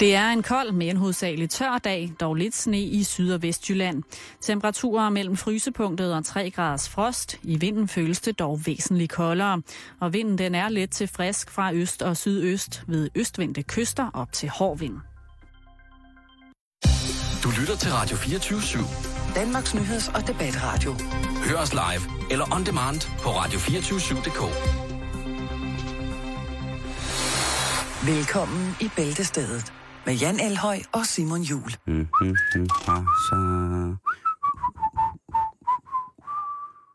Det er en kold, men hovedsageligt tør dag, dog lidt sne i Syd- og Vestjylland. Temperaturer mellem frysepunktet og 3 graders frost. I vinden føles det dog væsentligt koldere. Og vinden den er let til frisk fra øst og sydøst ved østvendte kyster op til hård vind. Du lytter til Radio 24 /7. Danmarks nyheds- og debatradio. Hør os live eller on demand på radio247.dk. Velkommen i Bæltestedet med Jan Elhøj og Simon Jul. Mm, mm, mm, ah, så...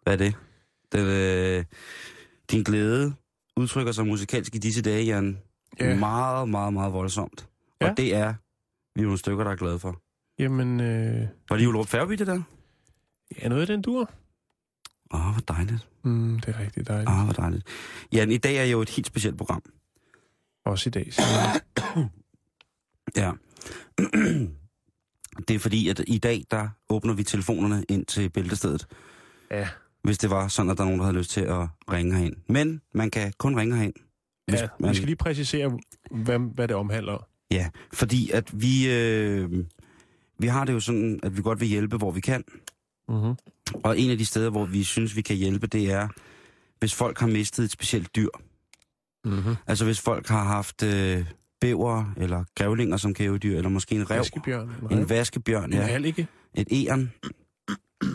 Hvad er det? det øh, din glæde udtrykker sig musikalsk i disse dage, Jan. Ja. Meget, meget, meget voldsomt. Ja. Og det er vi er nogle stykker, der er glade for. Jamen, øh, Var det Julerup Færgeby, det der? ja, noget af den dur. Åh, oh, hvor dejligt. Mm, det er rigtig dejligt. Åh, oh, hvor dejligt. Jan, i dag er jo et helt specielt program. Også i dag. Simon. Ja. det er fordi, at i dag, der åbner vi telefonerne ind til bæltestedet. ja, hvis det var sådan, at der er nogen, der havde lyst til at ringe herind. Men man kan kun ringe herind. Hvis ja, man, vi skal lige præcisere, hvad, hvad det omhandler. Ja, fordi at vi, øh, vi har det jo sådan, at vi godt vil hjælpe, hvor vi kan. Mm-hmm. Og en af de steder, hvor vi synes, vi kan hjælpe, det er, hvis folk har mistet et specielt dyr. Mm-hmm. Altså hvis folk har haft øh, bæver eller grævlinger som kæledyr, eller måske en rev, Vaskebjørn. en vaskebjørn, En ja, hallige. et æren,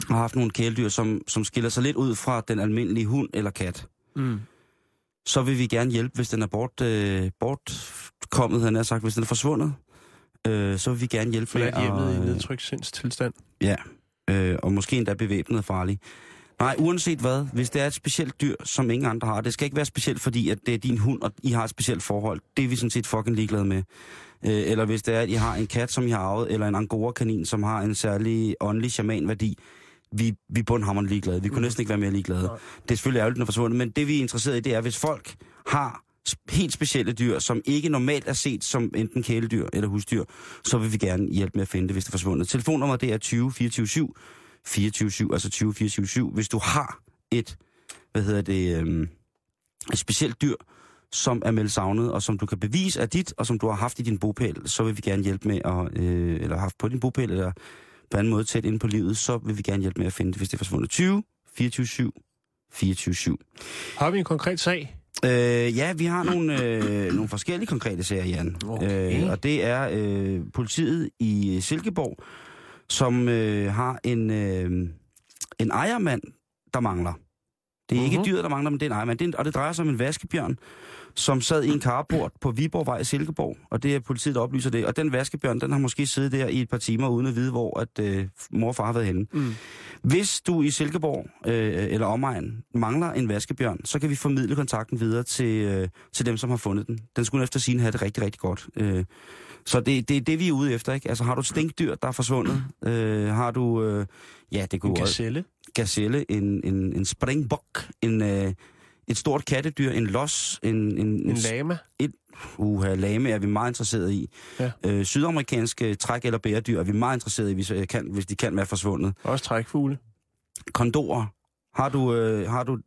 har haft nogle kæledyr, som, som skiller sig lidt ud fra den almindelige hund eller kat. Mm. så vil vi gerne hjælpe, hvis den er bort, øh, bortkommet, han har sagt, hvis den er forsvundet. Øh, så vil vi gerne hjælpe med hjemmet i at, øh, nedtrykssindstilstand. Ja, øh, og måske endda bevæbnet og farlig. Nej, uanset hvad, hvis det er et specielt dyr, som ingen andre har, det skal ikke være specielt, fordi at det er din hund, og I har et specielt forhold. Det er vi sådan set fucking ligeglade med. Øh, eller hvis det er, at I har en kat, som I har arvet, eller en angora-kanin, som har en særlig åndelig shaman-værdi, vi, vi er bundhammerende ligeglade. Vi kunne Mhm. næsten ikke være mere ligeglade. Nej. Det er selvfølgelig ærgerligt, er forsvundet, men det vi er interesseret i, det er, hvis folk har helt specielle dyr, som ikke normalt er set som enten kæledyr eller husdyr, så vil vi gerne hjælpe med at finde det, hvis det er forsvundet. Telefonnummeret det er 20 24 7 24 7, altså 20 24 7. Hvis du har et, hvad hedder det, øhm, et specielt dyr, som er meldt savnet, og som du kan bevise er dit, og som du har haft i din bopæl, så vil vi gerne hjælpe med, at, øh, eller haft på din bopæl, eller på anden måde tæt inde på livet, så vil vi gerne hjælpe med at finde det, hvis det er forsvundet. 20 24 7 24 7. Har vi en konkret sag? Øh, ja, vi har nogle, øh, nogle forskellige konkrete sager, Jan. Okay. Øh, og det er øh, politiet i Silkeborg, som øh, har en, øh, en ejermand, der mangler. Det er mm-hmm. ikke Mhm. dyret, der mangler, men det er en ejermand. Det er en, og det drejer sig om en vaskebjørn, som sad i en carport på Viborgvej i Silkeborg. Og det er politiet, der oplyser det. Og den vaskebjørn, den har måske siddet der i et par timer, uden at vide, hvor at, øh, mor og far har været henne. Mm. Hvis du i Silkeborg øh, eller omegn mangler en vaskebjørn, så kan vi formidle kontakten videre til, øh, til dem, som har fundet den. Den skulle efter sin have det rigtig, rigtig godt. Øh, så det, det er det, vi er ude efter, ikke? Altså har du et stinkdyr, der er forsvundet? Øh, har du, øh, ja, det En kunne også gazelle. gazelle, en, en, en springbok, en, øh, et stort kattedyr, en los, en, en, En lama. uha, lame er vi meget interesseret i. Ja. Øh, sydamerikanske træk- eller bæredyr er vi meget interesseret i, hvis, øh, kan, hvis de kan være forsvundet. Også trækfugle. Kondorer. Har du, øh, har du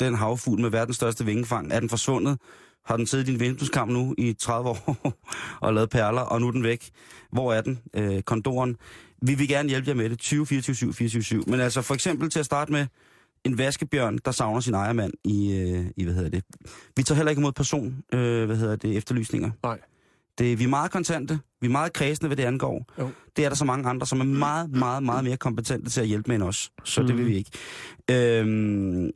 den havfugl med verdens største vingefang? Er den forsvundet? Har den siddet i din vindueskamp nu i 30 år og lavet perler, og nu er den væk? Hvor er den? Øh, kondoren. Vi vil gerne hjælpe jer med det. 20 24 7 24 7. Men altså for eksempel til at starte med en vaskebjørn, der savner sin ejermand i, øh, i hvad hedder det. Vi tager heller ikke imod person, øh, hvad hedder det, efterlysninger. Nej. Det, vi er meget kontante. Vi er meget kredsende, hvad det angår. Jo. Det er der så mange andre, som er meget, meget, meget mere kompetente til at hjælpe med end os. Så mm. det vil vi ikke. Øhm,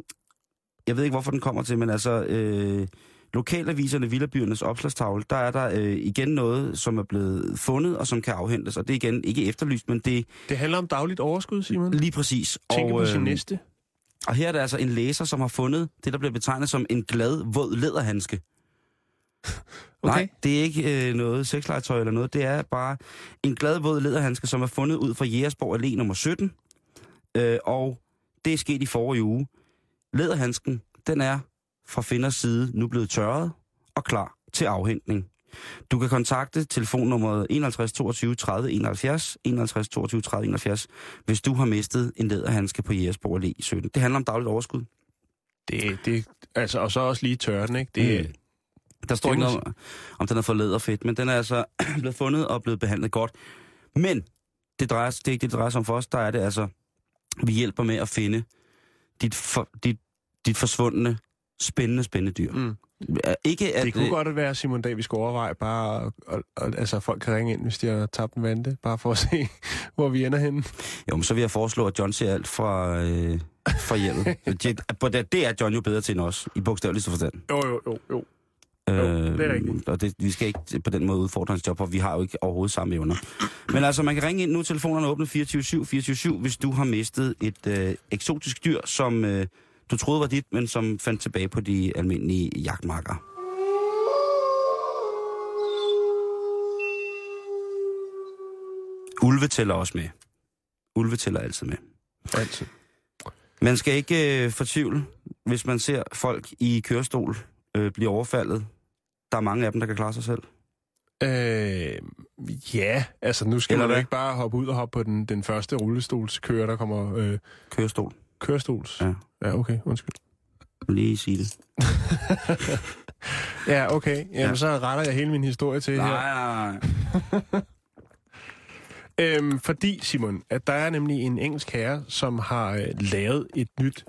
jeg ved ikke, hvorfor den kommer til, men altså... Øh, lokalaviserne Villabyernes opslagstavle, der er der øh, igen noget, som er blevet fundet og som kan afhentes. Og det er igen ikke efterlyst, men det Det handler om dagligt overskud, Simon. lige præcis. Tænker og, på sin øhm, næste. og her er der altså en læser, som har fundet det, der bliver betegnet som en glad, våd læderhandske. Okay. Nej, det er ikke øh, noget sexlegetøj eller noget. Det er bare en glad, våd læderhandske, som er fundet ud fra Jægersborg Allé nummer 17. Øh, og det er sket i forrige uge. Læderhandsken, den er fra Finders side nu blevet tørret og klar til afhentning. Du kan kontakte telefonnummeret 51 22 30 71, 51 22 30 71, hvis du har mistet en læderhandske på Jægersborg Allé 17. Det handler om dagligt overskud. Det, det, altså, og så også lige tørre den, ikke? Det, Mm. Der står ikke Det noget om, om den er for læderfedt, men den er altså blevet fundet og blevet behandlet godt. Men det, drejer, det er ikke det, det drejer sig om for os. Der er det altså, vi hjælper med at finde dit, for, dit, dit forsvundne, spændende, spændende dyr. Mm. Ikke at, Det kunne øh, godt være, Simon Dag, vi skulle overveje bare... Og, og, og, altså, folk kan ringe ind, hvis de har tabt en vante, bare for at se, hvor vi ender henne. Jo, men så vil jeg foreslå, at John ser alt fra, øh, fra hjemmet. det, det- er John jo bedre til end os, i bogstaveligste forstand. Jo, jo, jo, jo. Jo, det er rigtigt. Og det, vi skal ikke på den måde udfordre hans job, for vi har jo ikke overhovedet samme evner. Men altså, man kan ringe ind nu, telefonerne er åbne 24-7, 24-7, hvis du har mistet et øh, eksotisk dyr, som øh, du troede var dit, men som fandt tilbage på de almindelige jagtmarker. Ulve tæller også med. Ulve tæller altid med. Altid. Man skal ikke øh, fortvivle, hvis man ser folk i kørestol øh, blive overfaldet. Der er mange af dem, der kan klare sig selv. Øh, ja, altså nu skal Eller man hvad? ikke bare hoppe ud og hoppe på den, den første rullestolskører, der kommer øh, Kørestol. Kørestols. Ja. ja, okay, undskyld. Lige sige det. Ja, okay. Jamen, Ja. så retter jeg hele min historie til her. Nej, nej. Øhm, fordi, Simon, at der er nemlig en engelsk herre, som har øh, lavet et nyt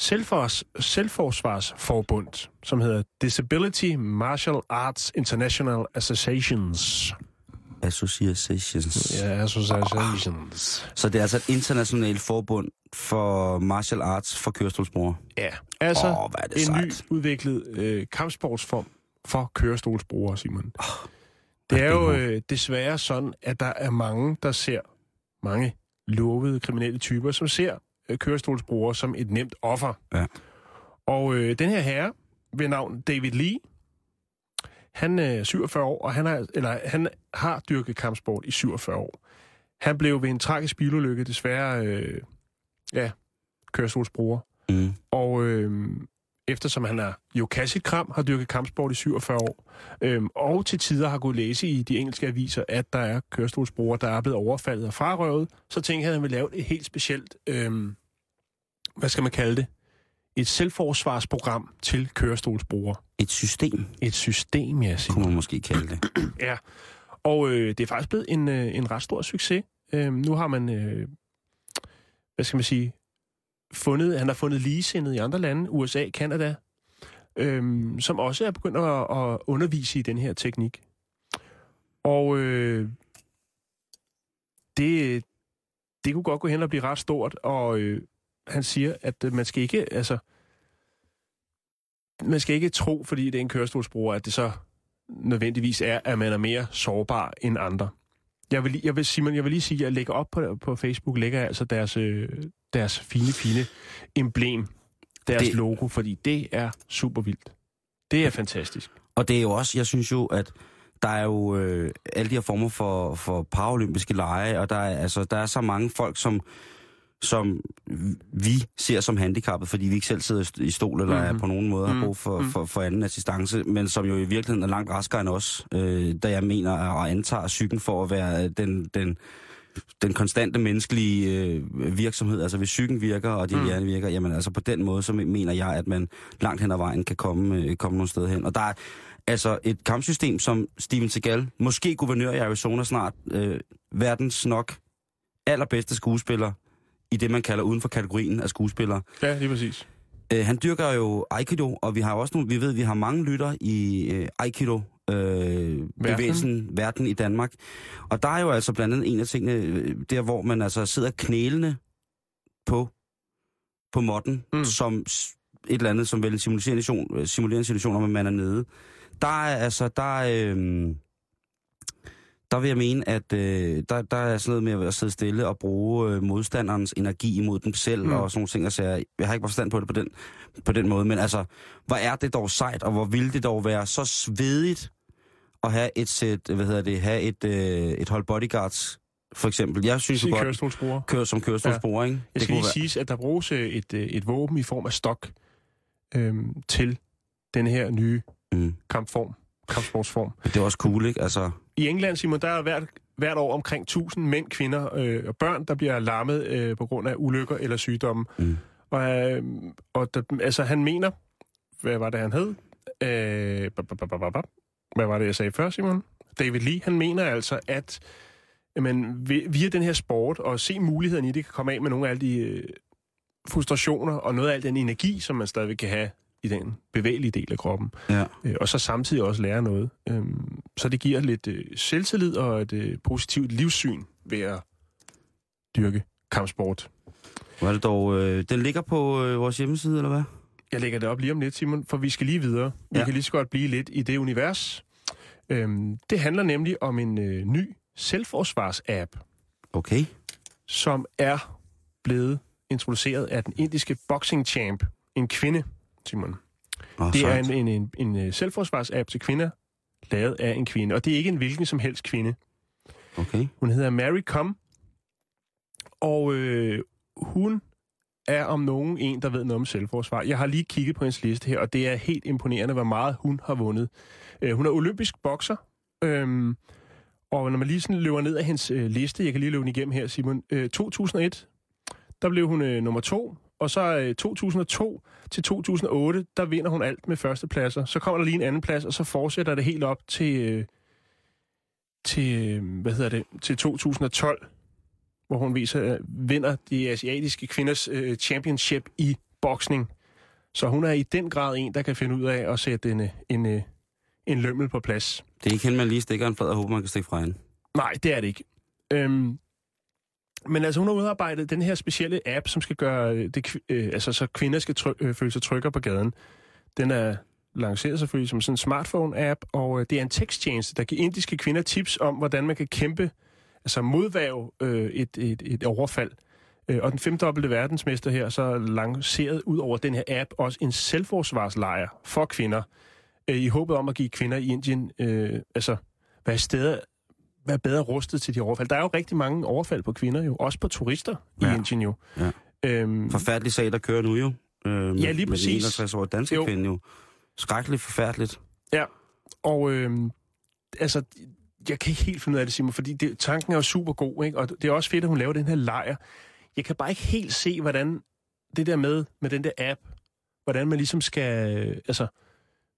selvfors, selvforsvarsforbund, som hedder Disability Martial Arts International Associations. Associations. Ja, associations. Så det er altså et internationalt forbund for martial arts for kørestolsbrugere. Ja, altså Åh, hvad er det en sejt. ny udviklet øh, kampsportsform for kørestolsbrugere, Simon. Det er jo øh, desværre sådan, at der er mange, der ser mange lovede kriminelle typer, som ser øh, kørestolsbrugere som et nemt offer. Ja. Og øh, den her herre ved navn David Lee, han er 47 år, og han har, eller, han har dyrket kampsport i 47 år. Han blev ved en tragisk bilulykke desværre øh, ja, kørestolsbruger. Mm. Og øh, eftersom han er jo Kassit Kram, har dyrket kampsport i 47 år, øh, og til tider har kunnet læse i de engelske aviser, at der er kørestolsbrugere, der er blevet overfaldet og frarøvet, så tænkte han, at han ville lave et helt specielt, øh, hvad skal man kalde det, et selvforsvarsprogram til kørestolsbrugere. Et system, Et system, ja, Simon. kunne man måske kalde det. Ja, og øh, det er faktisk blevet en, øh, en ret stor succes. Øh, nu har man, øh, hvad skal man sige, fundet, han har fundet ligesindede i andre lande, USA, Kanada, øhm, som også er begyndt at, at undervise i den her teknik. Og øh, det, det kunne godt gå hen og blive ret stort, og øh, han siger, at øh, man skal ikke, altså, man skal ikke tro, fordi det er en kørestolsbruger, at det så nødvendigvis er, at man er mere sårbar end andre. Jeg vil, jeg vil, Simon, jeg vil lige sige, at jeg lægger op på, på Facebook, lægger jeg altså deres, øh, deres fine, fine emblem, deres det... logo, fordi det er super vildt. Det er fantastisk. Og det er jo også, jeg synes jo, at der er jo øh, alle de her former for, for paralympiske lege, og der er, altså, der er så mange folk, som, som vi ser som handicappet, fordi vi ikke selv sidder i stol eller mm-hmm. er Mhm. på nogen måde har Mhm. brug for, for, for anden assistance, men som jo i virkeligheden er langt raskere end os, øh, da jeg mener og antager psyken for at være den, den, den konstante menneskelige øh, virksomhed, altså hvis psyken virker, og din. Mm. hjerne virker, jamen altså på den måde, så mener jeg, at man langt hen ad vejen kan komme, øh, komme nogle steder hen. Og der er altså et kampsystem som Steven Seagal, måske guvernør i Arizona snart, øh, verdens nok allerbedste skuespiller i det, man kalder uden for kategorien af skuespillere. Ja, lige præcis. Øh, han dyrker jo Aikido, og vi har også nogle, vi ved, vi har mange lytter i øh, Aikido, øh, bevægelsen, verden i Danmark. Og der er jo altså blandt andet en af tingene, øh, der hvor man altså sidder knælende på, på modden, mm. Som et eller andet, som vel en simulerende situation, øh, simulerende situation, om man er nede. Der er altså, der er, øh, der vil jeg mene, at øh, der, der er sådan noget med at sidde stille og bruge øh, modstanderens energi imod dem selv, mm. Og sådan nogle ting. Altså, jeg, jeg har ikke forstand på det på den, på den måde, men altså, hvor er det dog sejt, og hvor ville det dog være så svedigt at have et sæt, hvad hedder det, have et, øh, et hold bodyguards, for eksempel. Jeg synes jo godt, kørestolsbrugere. køre som kørestolsbruger, ja. ikke? Jeg skal lige sige, at der bruges øh, et, øh, et våben i form af stok øhm, til den her nye Mm. kampform, kampsportsform. Det er også cool, ikke? Altså, I England, Simon, der er hvert, hvert år omkring 1000 mænd, kvinder øh, og børn, der bliver lammet øh, på grund af ulykker eller sygdomme. Mm. Og, øh, og der, altså, han mener, hvad var det, han hed? Øh, hvad var det, jeg sagde før, Simon? David Lee, han mener altså, at vi- via den her sport og se muligheden i det, kan komme af med nogle af alle de øh, frustrationer og noget af al den energi, som man stadigvæk kan have i den bevægelige del af kroppen. Ja. Øh, og så samtidig også lære noget. Øhm, så det giver lidt øh, selvtillid og et øh, positivt livssyn ved at dyrke kampsport. Var det dog... Øh, den ligger på øh, vores hjemmeside, eller hvad? Jeg lægger det op lige om lidt, Simon, for vi skal lige videre. Vi Ja. kan lige så godt blive lidt i det univers. Øhm, det handler nemlig om en øh, ny selvforsvars-app, Okay. som er blevet introduceret af den indiske boxing champ, en kvinde, Simon. Oh, Det er en, en, en, en øh, selvforsvars-app til kvinder, lavet af en kvinde. Og det er ikke en hvilken som helst kvinde. Okay. Hun hedder Mary Com, og øh, hun er om nogen en, der ved noget om selvforsvar. Jeg har lige kigget på hendes liste her, og det er helt imponerende, hvor meget hun har vundet. Øh, hun er olympisk bokser, øhm, og når man lige sådan løber ned af hendes øh, liste, jeg kan lige løbe den igennem her, Simon. Øh, 2001, der blev hun øh, nummer to, og så øh, 2002 til 2008, der vinder hun alt med førstepladser. Så kommer der lige en anden plads, og så fortsætter det helt op til... Øh, til, øh, hvad hedder det, til 2012, hvor hun viser, øh, vinder de asiatiske kvinders øh, championship i boksning. Så hun er i den grad en, der kan finde ud af at sætte en, øh, en, øh, en lømmel på plads. Det er ikke hende, man lige stikker en flad og håber, man kan stikke fra hende. Nej, det er det ikke. Øhm, men altså, hun har udarbejdet den her specielle app, som skal gøre øh, det, øh, altså, så kvinder skal try- øh, føle sig tryggere på gaden. Den er lanceret selvfølgelig som sådan en smartphone-app, og øh, det er en teksttjeneste, der giver indiske kvinder tips om, hvordan man kan kæmpe, altså modvæve øh, et, et, et overfald. Øh, og den femdobbelte verdensmester her så lanceret ud over den her app også en selvforsvarslejr for kvinder, øh, i håbet om at give kvinder i Indien, øh, altså være steder, være bedre rustet til de overfald. Der er jo rigtig mange overfald på kvinder jo, også på turister ja. I Indien jo. Ja. Øhm, Forfærdelig sag, der kører nu jo. Øh, med, Ja, lige Med præcis. den 61 år danske Jo. kvinde jo. Skrækkeligt forfærdeligt. Ja, og øhm, altså, jeg kan ikke helt finde ud af det, Simon, fordi det, tanken er jo super god, ikke? og det er også fedt, at hun laver den her lejr. Jeg kan bare ikke helt se, hvordan det der med, med den der app, hvordan man ligesom skal, øh, altså,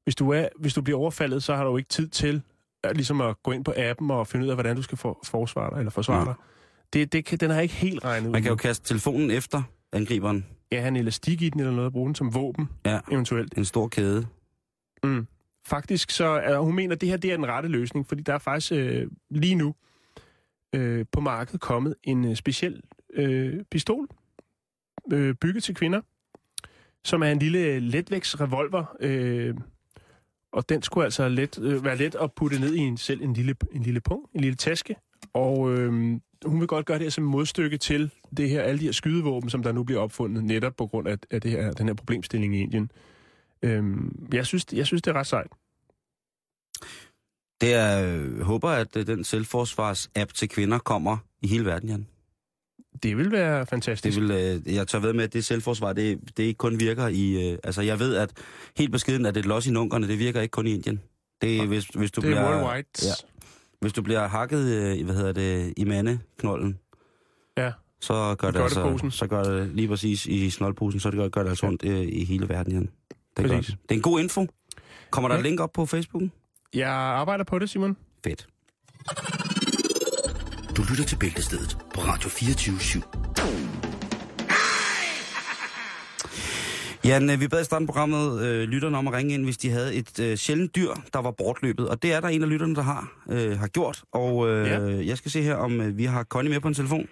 hvis du, er, hvis du bliver overfaldet, så har du jo ikke tid til ligesom at gå ind på appen og finde ud af, hvordan du skal for, forsvare dig, eller forsvare Ja. dig. Det, det kan, den har ikke helt regnet ud. Man kan jo kaste telefonen efter angriberen. Ja, have en elastik i den eller noget, bruge den som våben, Ja, eventuelt. en stor kæde. Mm. Faktisk så er hun mener, at det her det er den rette løsning, fordi der er faktisk øh, lige nu øh, på markedet kommet en øh, speciel øh, pistol, øh, bygget til kvinder, som er en lille letvægtsrevolver, øh, og den skulle altså let, øh, være let at putte ned i en selv en lille, en lille punkt, en lille taske, og øh, hun vil godt gøre det her som modstykke til det her, alle de her skydevåben, som der nu bliver opfundet, netop på grund af, af det her, den her problemstilling i Indien. Øh, jeg, synes, jeg synes, det er ret sejt. Det er, jeg håber, at øh, den selvforsvars-app til kvinder kommer i hele verden, Jan. Det vil være Det fantastisk. vil, øh, jeg tør ved med, at det selvforsvar, det, det ikke kun virker i... Øh, altså, jeg ved, at helt beskeden, at det los i nunkerne, det virker ikke kun i Indien. Det, er, hvis, hvis du det er bliver, worldwide. Ja, hvis du bliver hakket, øh, hvad hedder det, i mandeknolden, Ja. så gør det, altså, så gør det lige præcis i snoldposen, så det gør, gør det altså ondt øh, i hele verden, Jan. Det er, godt. det er en god info. Kommer der Ja. et link op på Facebook? Jeg arbejder på det, Simon. Fedt. Du lytter til Bæltestedet på Radio 24 /7. Jan, øh, vi bad i starten programmet øh, lytterne om at ringe ind, hvis de havde et øh, sjældent dyr, der var bortløbet. Og det er der en af lytterne, der har, øh, har gjort. Og øh, Ja. jeg skal se her, om øh, vi har Connie med på en telefon.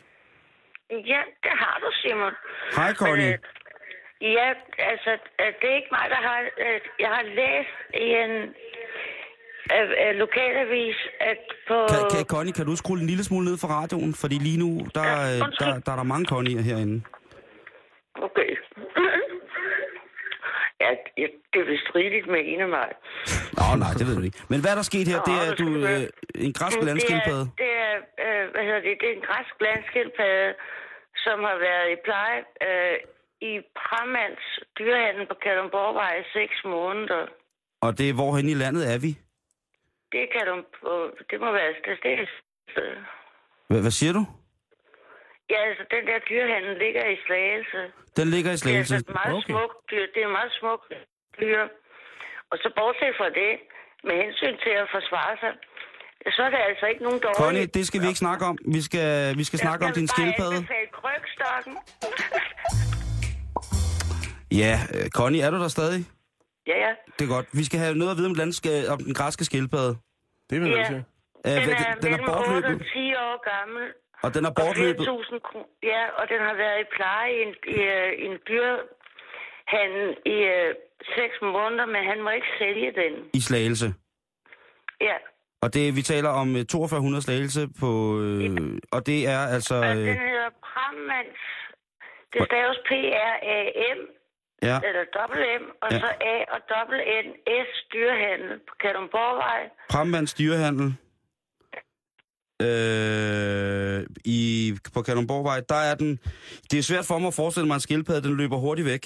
Ja, det har du, Simon. Hej, Connie. Øh, ja, altså, øh, det er ikke mig, der har... Øh, jeg har læst i en øh, øh, lokalavis, at på... Kan, kan, Connie, kan du skrue en lille smule ned for radioen? Fordi lige nu, der, Ja, øh, undskyld. der, der er der mange Connie'er herinde. Okay. ja, ja, det er vist rigeligt med en af mig. Nå, nej, det ved du ikke. Men hvad er der sket her? Nå, Det er, du, øh, en græsk Det er, landskildpadde. det er, øh, hvad hedder det, det er en græsk landskildpadde, som har været i pleje øh, i Pramands dyrehandel på Kalundborgvej i seks måneder. Og det er, hvorhen i landet er vi? Det kan du, det må være det Hvad, hvad siger du? Ja, altså den der dyrehandel ligger i Slagelse. Den ligger i Det er Slagelse. altså et meget Okay. smukt dyr. Det er et meget smukt dyr. Og så bortset fra det, med hensyn til at forsvare sig, så er det altså ikke nogen dårlige... Connie, det skal vi ikke snakke om. Vi skal, vi skal snakke om din skildpadde. Jeg skal bare krykstokken. Ja, øh, Connie, er du der stadig? Ja, ja. Det er godt. Vi skal have noget at vide om, landske, om den græske skildpadde. Det er vi Ja. nødt til. Øh, Den er, den er mellem 8 bortløbet, og 10 år gammel. og den er Og bortløbet tusind kroner. Ja, og den har været i pleje i en, i, øh, i en dyrhandel i øh, seks måneder, men han må ikke sælge den. i Slagelse. Ja, Og det, vi taler om øh, 4200 Slagelse på... Øh, og det er altså... og Øh, den hedder Prammans. Det staves P-R-A-M, ja, eller dobbelt M, og Ja. så A og dobbelt N, S dyrhandel på Kalundborgvej. Prammands dyrehandel. Øh, i, på Kalundborgvej, der er den... Det er svært for mig at forestille mig, at en skildpadde, den løber hurtigt væk.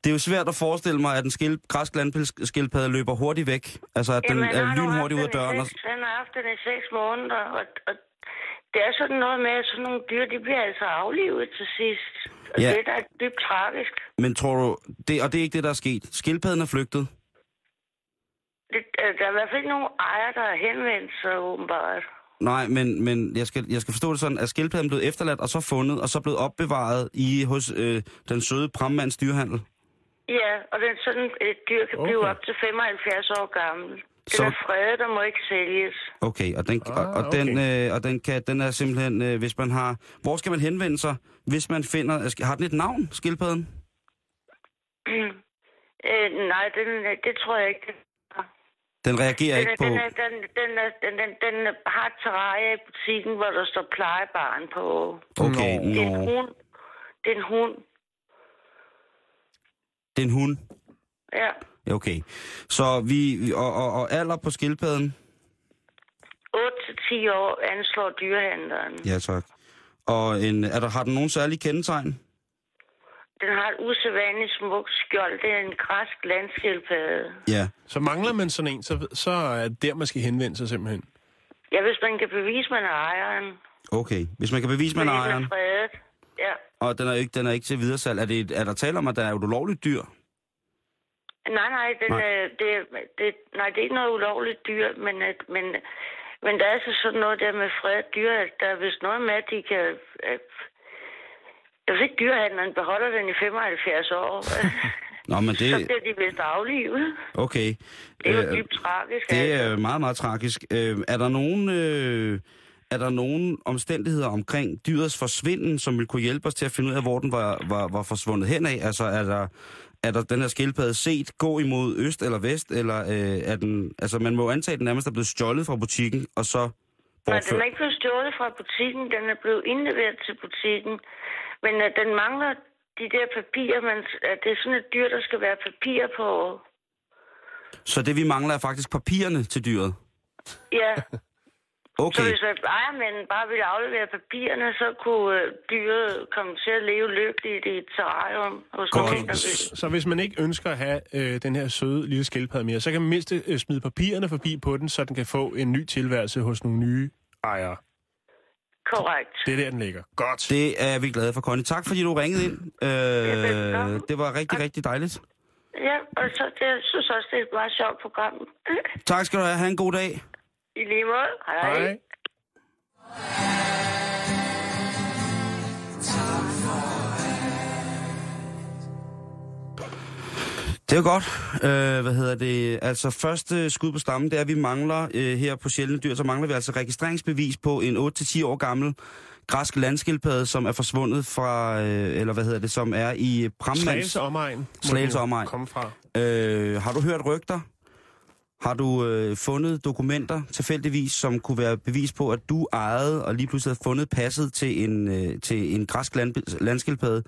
Det er jo svært at forestille mig, at en skil, græsk landpilskildpadde løber hurtigt væk. Altså, at den Jamen, er lynhurtig ud af døren. Og, seks- Han har haft den i seks måneder, og, og det er sådan noget med, at sådan nogle dyr, de bliver altså aflivet til sidst. Ja. det er da dybt tragisk. men tror du... Det, og det er ikke det, der er sket. Skildpadden er flygtet. Det, øh, der er i hvert fald ikke nogen ejer, der har henvendt sig åbenbart. Nej, men, men jeg, skal, jeg skal forstå det sådan, at skildpadden blev efterladt og så fundet, og så blevet opbevaret i hos øh, den søde Prammands dyrehandel. Ja, og den sådan et dyr kan blive Okay. op til 75 år gammel. Den Så- er fredet og må ikke sælges. Okay, og den, Ah, og, og den, okay. øh, og den, kan, den er simpelthen, øh, hvis man har... Hvor skal man henvende sig, hvis man finder... Har den et navn, skildpadden? øh, nej, den, øh, det tror jeg ikke. Den reagerer Den, ikke på... den, er, den, den, er, den, den, den har et terrarie i butikken, hvor der står plejebarn på. Okay, Nå. Det er en hund. Det er en hund. Det er en hund. Ja. Ja, Okay. Så vi... Og, og, og alder på skildpadden? 8-10 år anslår dyrehandleren. Ja, tak. Og en, er der, har den nogen særlige kendetegn? Den har et usædvanligt smukt skjold. Det er en græsk landskildpadde. Ja. Så mangler man sådan en, så, så er det der, man skal henvende sig simpelthen. Ja, hvis man kan bevise, man er ejeren. Okay. Hvis man kan bevise, man er ejeren, er fredet. Ja. og den er ikke, den er ikke til videresalg, er, det, er der tale om, at der er et ulovligt dyr? Nej, nej, den, Nej. nej. Det, det, nej, det er ikke noget ulovligt dyr, men, at, men, men der er så sådan noget der med fredet dyr, at der er vist noget med, at de kan... At, hvis ikke dyrehandleren beholder den i 75 år, Nå, men så det... bliver de vist aflivet. Okay. Det er jo Øh, dybt tragisk. Det altså. er meget, meget tragisk. Øh, er der nogen... Øh, er der nogen omstændigheder omkring dyrets forsvinden, som vil kunne hjælpe os til at finde ud af, hvor den var, var, var forsvundet hen af? Altså, er der, er der den her skildpadde set gå imod øst eller vest, eller øh, er den... Altså, man må antage, at den nærmest er blevet stjålet fra butikken, og så Nej, den bortført. er ikke blevet stjålet fra butikken. Den er blevet indleveret til butikken. Men uh, den mangler de der papirer. Man, uh, det er sådan et dyr, der skal være papir på. Så det, vi mangler, er faktisk papirerne til dyret? Ja, så Okay. hvis uh, ejermanden bare ville aflevere papirerne, så kunne uh, dyret komme til at leve lykkeligt i et terrarium hos vil. Så hvis man ikke ønsker at have øh, den her søde lille skildpadde mere, så kan man mindst øh, smide papirerne forbi på den, så den kan få en ny tilværelse hos nogle nye ejere. Korrekt. Det er der, den ligger. Godt. Det er vi glade for, Connie. Tak, fordi du ringede ind. Øh, det var rigtig, rigtig dejligt. Ja, og så det, jeg synes også, det er et meget sjovt program. Tak skal du have. Ha' en god dag. I lige måde. Hej. Hej. Det er godt. Øh, hvad hedder det? Altså, første skud på stammen, det er, at vi mangler øh, her på sjældne dyr, så mangler vi altså registreringsbevis på en 8-10 år gammel græsk landskildpadde, som er forsvundet fra, øh, eller hvad hedder det, som er i Brammands... Slagelse omegn. Slagelse omegn. Komme fra. Øh, har du hørt rygter? Har du øh, fundet dokumenter tilfældigvis, som kunne være bevis på, at du ejede og lige pludselig havde fundet passet til en, øh, til en græsk land, landskildpadde,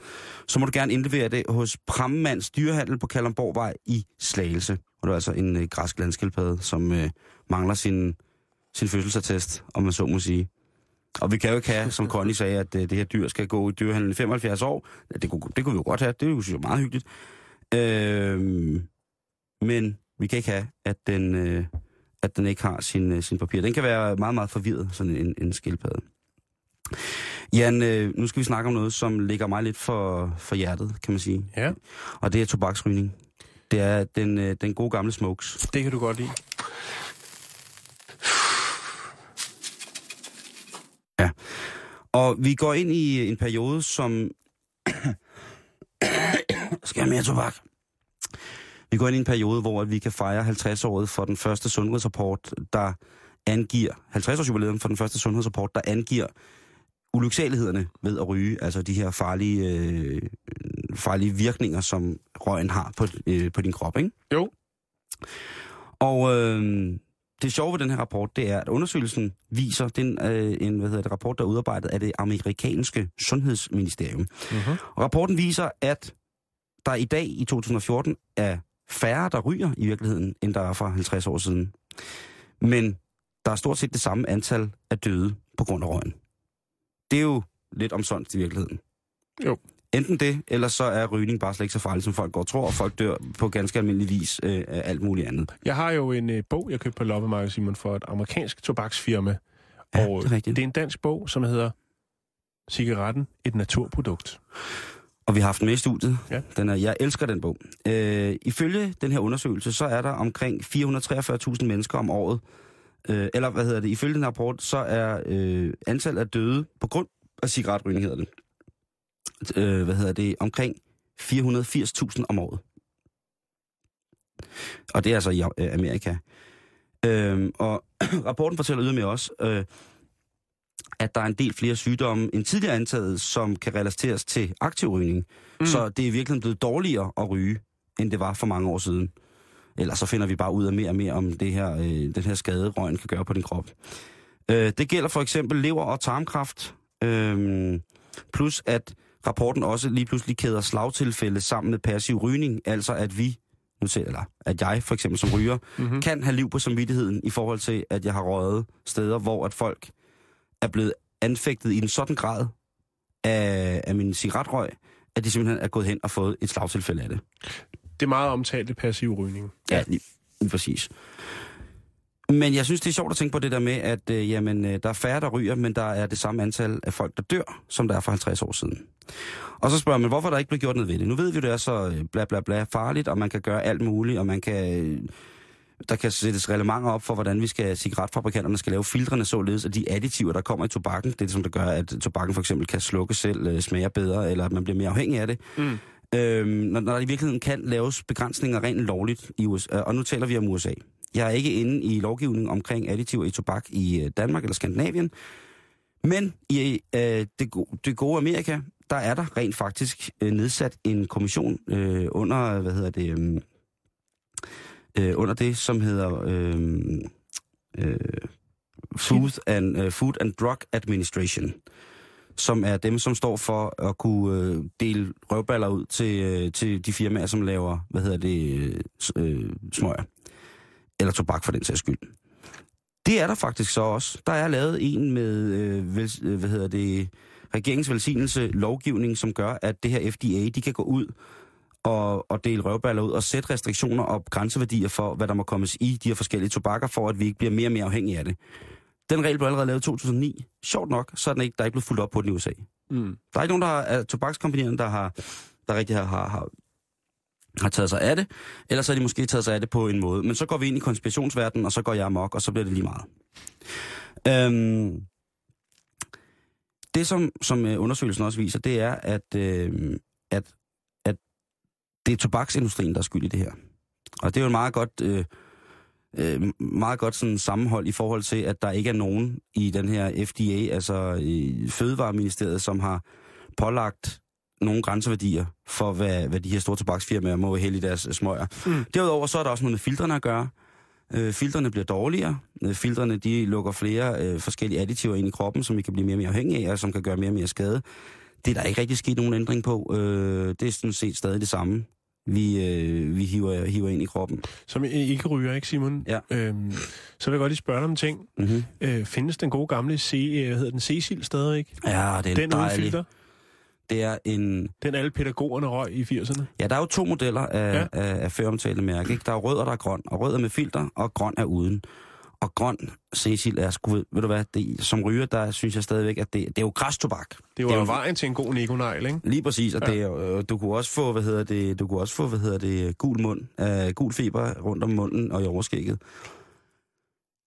så må du gerne indlevere det hos Prammands dyrehandel på Kalundborgvej i Slagelse. Og det er altså en øh, græsk landskildpadde, som øh, mangler sin, sin fødselsattest, om man så må sige. Og vi kan jo ikke have, som Connie sagde, at øh, det her dyr skal gå i dyrehandlen i 75 år. Det kunne, det kunne vi jo godt have. Det er jo meget hyggeligt. Øh, men vi kan ikke have, at den, øh, at den ikke har sin, øh, sin papir. Den kan være meget, meget forvirret, sådan en, en skildpadde. Jan, øh, nu skal vi snakke om noget, som ligger mig lidt for, for hjertet, kan man sige. Ja. Og det er tobaksrygning. Det er den, øh, den gode gamle smokes. Det kan du godt lide. Og vi går ind i en periode, som... Skal have mere tobak? Vi går ind i en periode, hvor vi kan fejre 50-året for den første sundhedsrapport, der angiver... 50-års jubilæum for den første sundhedsrapport, der angiver ulyksalighederne ved at ryge, altså de her farlige, øh, farlige virkninger, som røgen har på, øh, på din krop, ikke? Jo. Og øh, det sjove ved den her rapport, det er, at undersøgelsen viser, den øh, en hvad hedder det, rapport, der er udarbejdet af det amerikanske sundhedsministerium. Og rapporten viser, at der i dag i 2014 er færre, der ryger i virkeligheden, end der er for 50 år siden. Men der er stort set det samme antal af døde på grund af røgen. Det er jo lidt omsondt i virkeligheden. Jo. Enten det, eller så er rygning bare slet ikke så farligt, som folk går og tror, og folk dør på ganske almindelig vis øh, af alt muligt andet. Jeg har jo en øh, bog, jeg købte på loppemarkedet, Simon, for et amerikansk tobaksfirma. Ja, og det er rigtigt. det er en dansk bog, som hedder Cigaretten, et naturprodukt. Og vi har haft den med i studiet. Ja. Den er, jeg elsker den bog. Øh, ifølge den her undersøgelse, så er der omkring 443.000 mennesker om året, øh, eller hvad hedder det, ifølge den rapport, så er øh, antallet af døde på grund af cigaretrygning, hedder det, øh, hvad hedder det, omkring 480.000 om året. Og det er altså i øh, Amerika. Øh, og rapporten fortæller ydermere også, øh, at der er en del flere sygdomme end tidligere antaget, som kan relateres til aktiv rygning. Mm. Så det er virkelig blevet dårligere at ryge, end det var for mange år siden. Ellers så finder vi bare ud af mere og mere om det her, øh, den her skade, røgen kan gøre på din krop. Øh, det gælder for eksempel lever- og tarmkræft. Øh, plus at rapporten også lige pludselig kæder slagtilfælde sammen med passiv rygning. Altså at vi, nu til, eller at jeg for eksempel som ryger, Mm-hmm. kan have liv på samvittigheden i forhold til, at jeg har røget steder, hvor at folk er blevet anfægtet i en sådan grad af, af min cigaretrøg, at de simpelthen er gået hen og fået et slagtilfælde af det. Det er meget omtalte passiv rygning. Ja, lige, lige præcis. Men jeg synes, det er sjovt at tænke på det der med, at øh, jamen, øh, der er færre, der ryger, men der er det samme antal af folk, der dør, som der er for 50 år siden. Og så spørger man, hvorfor der ikke blev gjort noget ved det? Nu ved vi, det er så øh, bla bla bla farligt, og man kan gøre alt muligt, og man kan... Øh, der kan sættes reglementer op for, hvordan vi skal, cigaretfabrikanterne skal lave filtrene således, at de additiver, der kommer i tobakken, det er det, som der gør, at tobakken for eksempel kan slukke selv, øh, smager bedre, eller at man bliver mere afhængig af det. Mm. Øhm, når, når der i virkeligheden kan laves begrænsninger rent lovligt i USA, og nu taler vi om USA. Jeg er ikke inde i lovgivning omkring additiver i tobak i øh, Danmark eller Skandinavien, men i øh, det, go- det gode Amerika, der er der rent faktisk øh, nedsat en kommission øh, under, hvad hedder det, øh, øh, under det, som hedder øh, øh, Food, and, øh, Food and Drug Administration som er dem, som står for at kunne øh, dele røvballer ud til, øh, til de firmaer, som laver, hvad hedder det, øh, øh smøger. Eller tobak for den sags skyld. Det er der faktisk så også. Der er lavet en med, øh, vel, øh, hvad hedder det, regeringsvelsignelse lovgivning, som gør, at det her FDA, de kan gå ud og, og dele røvballer ud og sætte restriktioner og grænseværdier for, hvad der må kommes i de her forskellige tobakker, for at vi ikke bliver mere og mere afhængige af det. Den regel blev allerede lavet i 2009. Sjovt nok, så er den ikke, der er ikke blevet fuldt op på den i USA. Mm. Der er ikke nogen der har, tobakskompanierne, der har, der rigtig har, har, har, har taget sig af det. Ellers har de måske taget sig af det på en måde. Men så går vi ind i konspirationsverdenen, og så går jeg amok, og så bliver det lige meget. Øhm, det, som, som øh, undersøgelsen også viser, det er, at, øh, at det er tobaksindustrien, der er skyld i det her. Og det er jo en meget godt, øh, øh, meget godt sådan sammenhold i forhold til, at der ikke er nogen i den her FDA, altså i Fødevareministeriet, som har pålagt nogle grænseværdier for, hvad, hvad de her store tobaksfirmaer må hælde i deres øh, smøger. Mm. Derudover så er der også noget med filtrene at gøre. Øh, filtrene bliver dårligere. Øh, filtrene de lukker flere øh, forskellige additiver ind i kroppen, som vi kan blive mere og mere afhængige af, og som kan gøre mere og mere skade. Det er der ikke rigtig sket nogen ændring på. Øh, det er sådan set stadig det samme, vi, øh, vi hiver, hiver ind i kroppen. Som ikke ryger, ikke Simon? Ja. Øhm, så vil jeg godt lige spørge dig om ting. Mm-hmm. Øh, findes den gode gamle C, øh, hvad hedder den, Cecil stadig, Ja, det er Den uden dejligt. filter? Det er en... Den alle pædagogerne røg i 80'erne? Ja, der er jo to modeller af, Ja. ja. af, af føromtalte mærke. Ikke? Der er rød, og der er grøn. Og rød er med filter, og grøn er uden. Og grøn Cecil er sgu, ved, du hvad, det, som ryger, der synes jeg stadigvæk, at det, det er jo græstobak. Det var jo vejen til en god nikonegl, ikke? Lige præcis, og Ja. det, er øh, du kunne også få, hvad hedder det, du kunne også få, hvad hedder det, gul mund, øh, gul feber rundt om munden og i overskægget.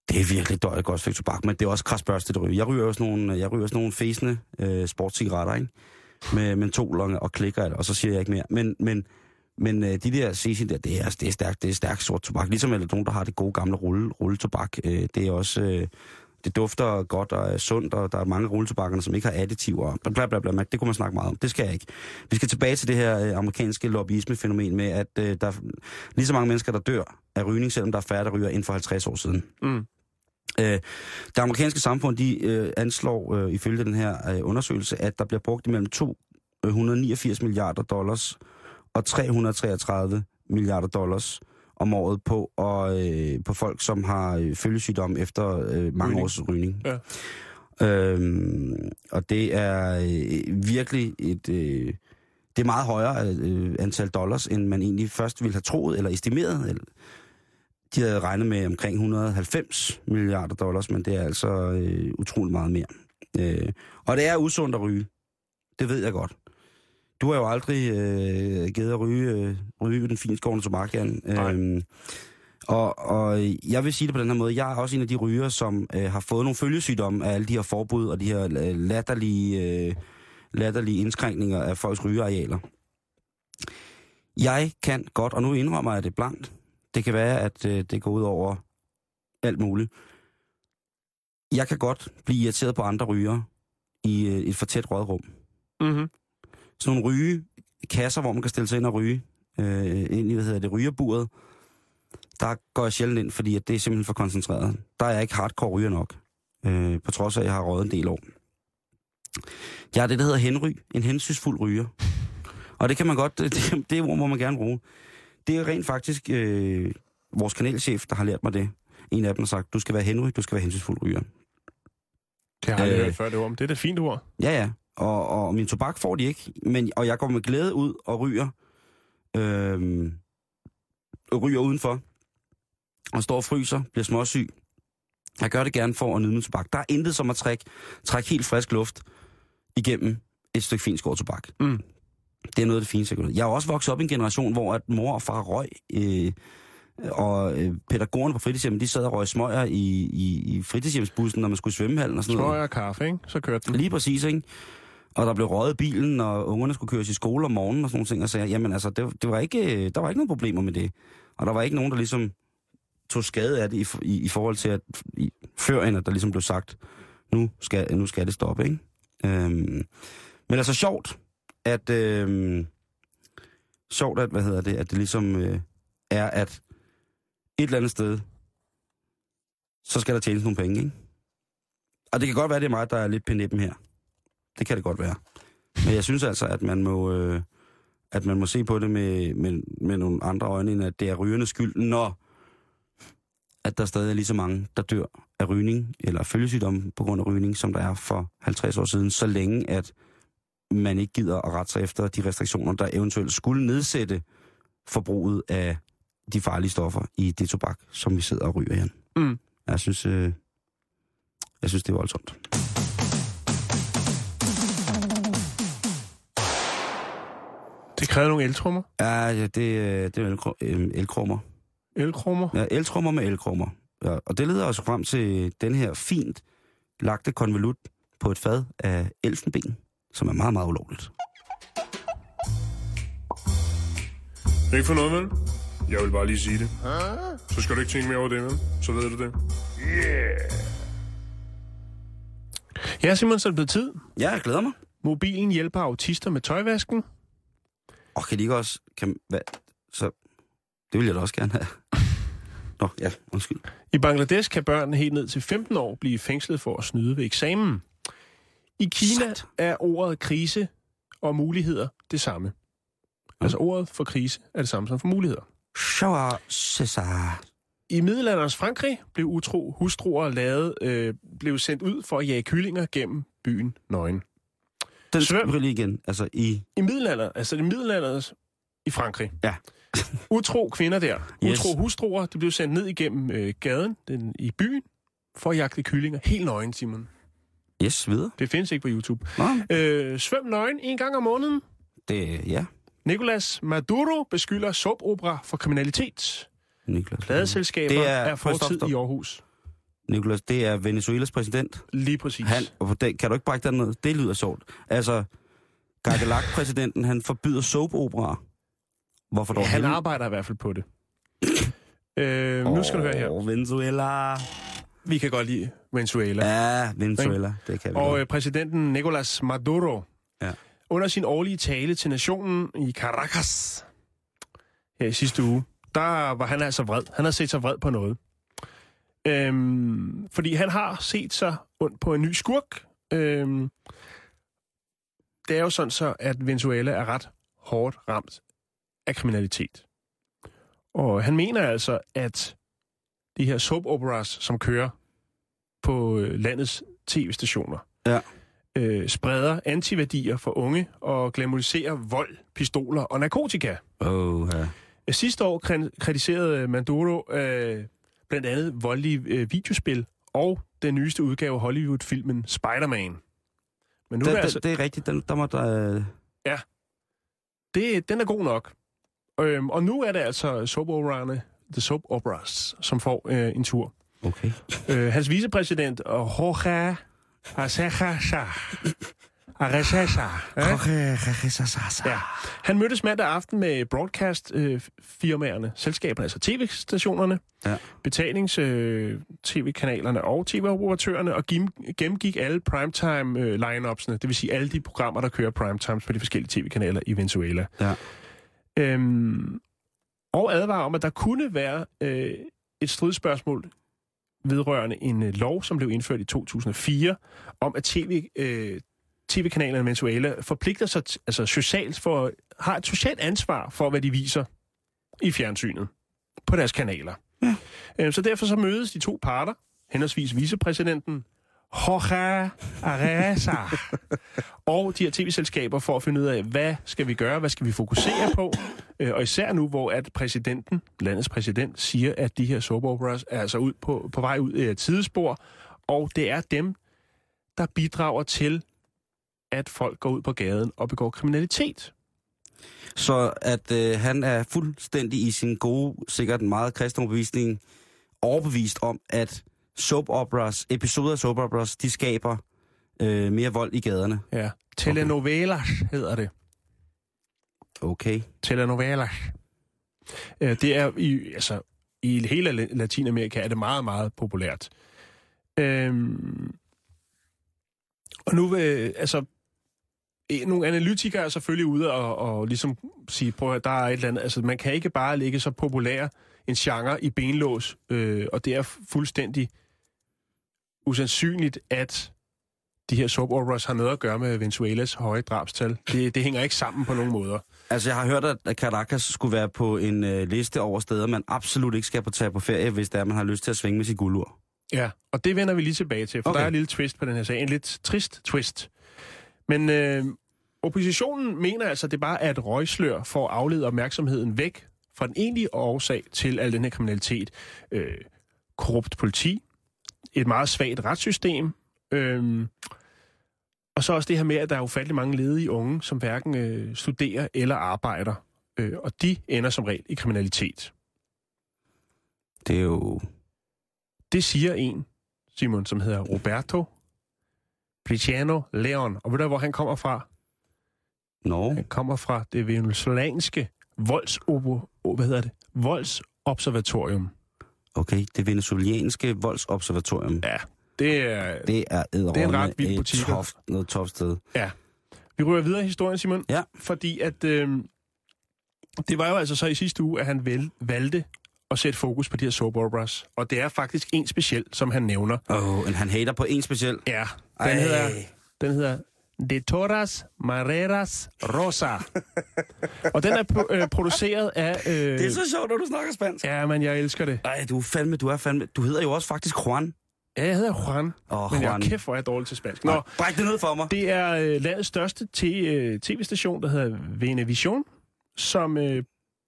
Det er virkelig dårligt godt stykke tobak, men det er også krasbørstet at ryge. Jeg ryger sådan nogle, jeg ryger sådan nogle fæsende øh, sportscigaretter, ikke? Med mentol og klikker, og så siger jeg ikke mere. Men, men, men øh, de der Cecil der, det er, det er stærkt, det er stærkt sort tobak. Ligesom er der nogen, der har det gode gamle rulle, rulletobak. Øh, det er også, øh, det dufter godt og er sundt, og der er mange rulletobakkerne, som ikke har additiver. bla, bla, bla. Det kunne man snakke meget om. Det skal jeg ikke. Vi skal tilbage til det her øh, amerikanske lobbyisme-fænomen med, at øh, der er lige så mange mennesker, der dør af rygning, selvom der er færre, der ryger inden for 50 år siden. Mm. Øh, det amerikanske samfund, de øh, anslår øh, ifølge den her øh, undersøgelse, at der bliver brugt imellem 289 milliarder dollars og 333 milliarder dollars om året på, og, øh, på folk, som har øh, følgesygdom efter øh, mange Rygning. års rygning. Ja. Øhm, og det er øh, virkelig et... Øh, det er meget højere øh, antal dollars, end man egentlig først ville have troet eller estimeret. Eller, de havde regnet med omkring 190 milliarder dollars, men det er altså øh, utrolig meget mere. Øh, og det er usundt at ryge. Det ved jeg godt. Du har jo aldrig øh, givet at ryge, øh, ryge den finskårende tobak, Jan. Nej. Øhm, og, og jeg vil sige det på den her måde. Jeg er også en af de ryger, som øh, har fået nogle følgesygdomme af alle de her forbud og de her øh, latterlige, øh, latterlige indskrænkninger af folks rygearealer. Jeg kan godt, og nu indrømmer jeg det blankt, det kan være, at øh, det går ud over alt muligt. Jeg kan godt blive irriteret på andre ryger i øh, et for tæt rådrum. Mm-hmm. Sådan nogle ryge kasser, hvor man kan stille sig ind og ryge, øh, ind i, hvad hedder det, rygerburet, der går jeg sjældent ind, fordi at det er simpelthen for koncentreret. Der er jeg ikke hardcore ryger nok, øh, på trods af, at jeg har røget en del år. Jeg er det, der hedder henry, en hensynsfuld ryger. Og det kan man godt, det, det ord må man gerne bruge. Det er rent faktisk øh, vores kanalchef, der har lært mig det. En af dem har sagt, du skal være henry, du skal være hensynsfuld ryger. Det har jeg Øh. hørt før, det ord. Det er da et fint ord. Ja, ja. Og, og min tobak får de ikke. Men, og jeg går med glæde ud og ryger. Og ryger udenfor. Og står og fryser, bliver småsyg. Jeg gør det gerne for at nyde min tobak. Der er intet som at trække, trække helt frisk luft igennem et stykke fint tobak. Mm. Det er noget af det fineste. jeg Jeg er også vokset op i en generation, hvor at mor og far røg. Øh, og øh, pædagogerne på fritidshjemmet, de sad og røg smøger i, i, i fritidshjemsbussen, når man skulle i svømmehallen og sådan noget. Smøger og kaffe, ikke? Så kørte den. Lige præcis, ikke? Og der blev røget bilen, og ungerne skulle køres i skole om morgenen og sådan nogle ting, og sagde, jamen altså, det, det var ikke, øh, der var ikke nogen problemer med det. Og der var ikke nogen, der ligesom tog skade af det i, i, i forhold til, at i, før end at der ligesom blev sagt, nu skal, nu skal det stoppe, ikke? Øhm, men altså sjovt, at, øhm, sjovt at, hvad hedder det, at det ligesom øh, er, at et eller andet sted, så skal der tjenes nogle penge, ikke? Og det kan godt være, det er mig, der er lidt penippen her. Det kan det godt være. Men jeg synes altså, at man må, øh, at man må se på det med, med, med nogle andre øjne, end at det er rygernes skyld, når at der stadig er lige så mange, der dør af rygning, eller følgesygdom på grund af rygning, som der er for 50 år siden, så længe at man ikke gider at rette sig efter de restriktioner, der eventuelt skulle nedsætte forbruget af de farlige stoffer i det tobak, som vi sidder og ryger igen. Mm. Jeg synes, øh, jeg synes, det er voldsomt. Det kræver nogle eltrummer. Ja, ja det, øh, det er elkrummer. Elkrummer. Ja, eltrummer med elkrummer. Ja, og det leder os frem til den her fint lagte konvolut på et fad af elfenben, som er meget, meget ulovligt. Ikke for noget, vel? Jeg vil bare lige sige det. Så skal du ikke tænke mere over det, vel? Så ved du det. Yeah! Ja, Simon, så er det blevet tid. Ja, jeg glæder mig. Mobilen hjælper autister med tøjvasken. Og kan de ikke også... Kan, hvad, så, det vil jeg da også gerne have. Nå, ja, undskyld. I Bangladesh kan børn helt ned til 15 år blive fængslet for at snyde ved eksamen. I Kina Sejt. er ordet krise og muligheder det samme. Altså ordet for krise er det samme som for muligheder. Cesar. I middelalderens Frankrig blev utro hustruer lavet, øh, blev sendt ud for at jage kyllinger gennem byen nøgen. Den Svøm. lige igen. Altså i... I middelalder, altså i middelalderens, i Frankrig. Ja. Utro kvinder der, Yes. utro hustruer, de blev sendt ned igennem øh, gaden den, i byen for at jagte kyllinger. Helt nøgen, Simon. Yes, videre. Det findes ikke på YouTube. Nå, Øh, svøm nøgen en gang om måneden. det, ja, Nicolas Maduro beskylder soapopera for kriminalitet. Niklas. Pladeselskaber Det er, er- er stop, fortid stop. i Aarhus. Niklas, det er Venezuelas præsident. Lige præcis. Han, og kan du ikke brække den ned? Det lyder sjovt. Altså, Gardelak-præsidenten, han forbyder soap-operaer. Hvorfor dog? ja, han arbejder i hvert fald på det. øh, nu skal du høre her. Venezuela. Vi kan godt lide Venezuela. Ja, Venezuela. Det kan vi Og godt. øh, præsidenten Nicolas Maduro, Ja. under sin årlige tale til nationen i Caracas her i sidste uge, der var han altså vred. Han havde set sig vred på noget. Øhm, fordi han har set sig ondt på en ny skurk. Øhm, det er jo sådan så, at Venezuela er ret hårdt ramt af kriminalitet. Og han mener altså, at de her soap operas, som kører på øh, landets tv-stationer, Ja. øh, spreder antiværdier for unge og glamoriserer vold, pistoler og narkotika. Åh, ja. Sidste år kri- kritiserede Maduro øh, blandt andet voldelige øh, videospil og den nyeste udgave af Hollywood-filmen Spider-Man. Men nu Det, er altså, det, det er rigtigt. Den, der må der... øh, det, den er god nok. Øhm, og nu er det altså soap operaerne, The Soap Operas, som får øh, en tur. Okay. Øh, hans vicepræsident, Jorge Arcega Arcega, ja, han mødtes mandag aften med broadcast-firmaerne, selskaberne, altså tv-stationerne, Ja. betalings-tv-kanalerne og tv-operatørerne, og gennemgik alle primetime-line-upsene, det vil sige alle de programmer, der kører primetimes på de forskellige tv-kanaler i Venezuela. Ja. Øhm, og advarer om, at der kunne være øh, et stridsspørgsmål vedrørende en øh, lov, som blev indført i 2004, om at TV, øh, tv-kanalerne i Venezuela forpligter sig altså socialt for, har et socialt ansvar for, hvad de viser i fjernsynet på deres kanaler. Ja. Øh, så derfor så mødes de to parter, henholdsvis vicepræsidenten Jorge Areza og de her tv-selskaber for at finde ud af, hvad skal vi gøre, hvad skal vi fokusere på, Øh, og især nu, hvor at præsidenten, landets præsident, siger, at de her soap operas er altså ud på, på vej ud af et sidespor, og det er dem, der bidrager til, at folk går ud på gaden og begår kriminalitet. Så at øh, han er fuldstændig i sin gode, sikkert meget kristne overbevisning, overbevist om, at soap operas, episoder af soap operas, de skaber øh, mere vold i gaderne. Ja. Telenovelas hedder det. Okay. Telenovelas. Øh, Det er i, altså, i hele La- Latinamerika er det meget, meget populært. Øhm, og nu vil, altså, nogle analytikere er selvfølgelig ude og, og ligesom sige, prøv at der er et eller andet, altså man kan ikke bare lægge så populær en genre i benlås, øh, og det er fuldstændig usandsynligt, at de her soap operas har noget at gøre med Venezuelas høje drabstal. Det, det hænger ikke sammen på nogen måder. Altså, jeg har hørt, at Caracas skulle være på en øh, liste over steder, man absolut ikke skal på tage på ferie, hvis det er, man har lyst til at svinge med sit guldur. Ja, og det vender vi lige tilbage til, for. Okay. der er en lille twist på den her sag. En lidt trist twist. Men øh, oppositionen mener altså, at det bare er et røgslør for at aflede opmærksomheden væk fra den egentlige årsag til al den her kriminalitet. Øh, korrupt politi, et meget svagt retssystem, øh, og så også det her med, at der er ufattelig mange ledige unge, som hverken øh, studerer eller arbejder. Øh, og de ender som regel i kriminalitet. Det er jo... Det siger en, Simon, som hedder Roberto Priciano Leon. Og ved du, hvor han kommer fra? Nå, Han kommer fra det venezuelanske voldsobo, hvad hedder det? voldsobservatorium. okay. Det venezuelanske voldsobservatorium. Ja, det er... Det er Det er en ret vild butik. toft, noget toft sted. Vi rører videre i historien, Simon. Ja. Fordi at... Øh, det var jo altså så i sidste uge, at han vel, valgte at sætte fokus på de her soap operas. Og det er faktisk en speciel, som han nævner. Åh, oh, han hater på en speciel. Ja, den Ej. hedder... Den hedder De Toras Mareras Rosa. og den er pro- øh, produceret af... Øh, Det er så sjovt, når du snakker spansk. Ja, men jeg elsker det. Ej, du er fandme, du er fandme... Du hedder jo også faktisk Juan. Ja, jeg hedder Juan, Åh, men jeg Juan. er kæft, hvor er jeg dårlig til spansk. Nå. Bræk det ned for mig. det er øh, landets største t- øh, tv-station, der hedder Venevision. som øh,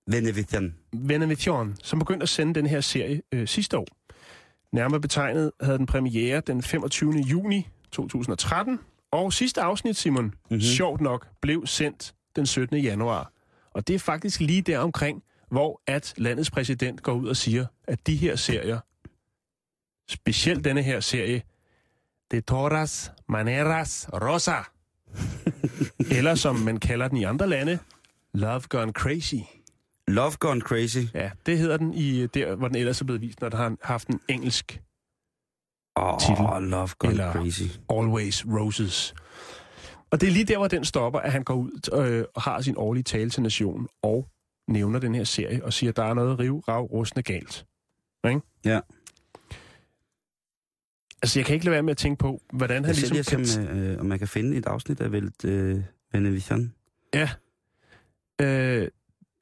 Venevitian. Venevicion, som begyndte at sende den her serie øh, sidste år. Nærmere betegnet havde den premiere den 25. juni 2013, og sidste afsnit, Simon, mm-hmm. sjovt nok, blev sendt den 17. januar. Og det er faktisk lige der omkring, hvor at landets præsident går ud og siger, at de her serier, specielt denne her serie, De Toras Maneras Rosa, eller som man kalder den i andre lande, Love Gone Crazy. Love Gone Crazy. Ja, det hedder den i der, hvor den ellers er blevet vist, når den har haft en engelsk Åh, Titel. oh, Love Gone Eller- Crazy. Always Roses. Og det er lige der, hvor den stopper, at han går ud øh, og har sin årlige tale til nationen og nævner den her serie og siger, at der er noget riv, rav, rustende galt. Ikke? Ja. Altså, jeg kan ikke lade være med at tænke på, hvordan han Jeg ligesom ligesom kan... øh, om man kan finde et afsnit af Velt øh, Venevitian. Ja. Øh,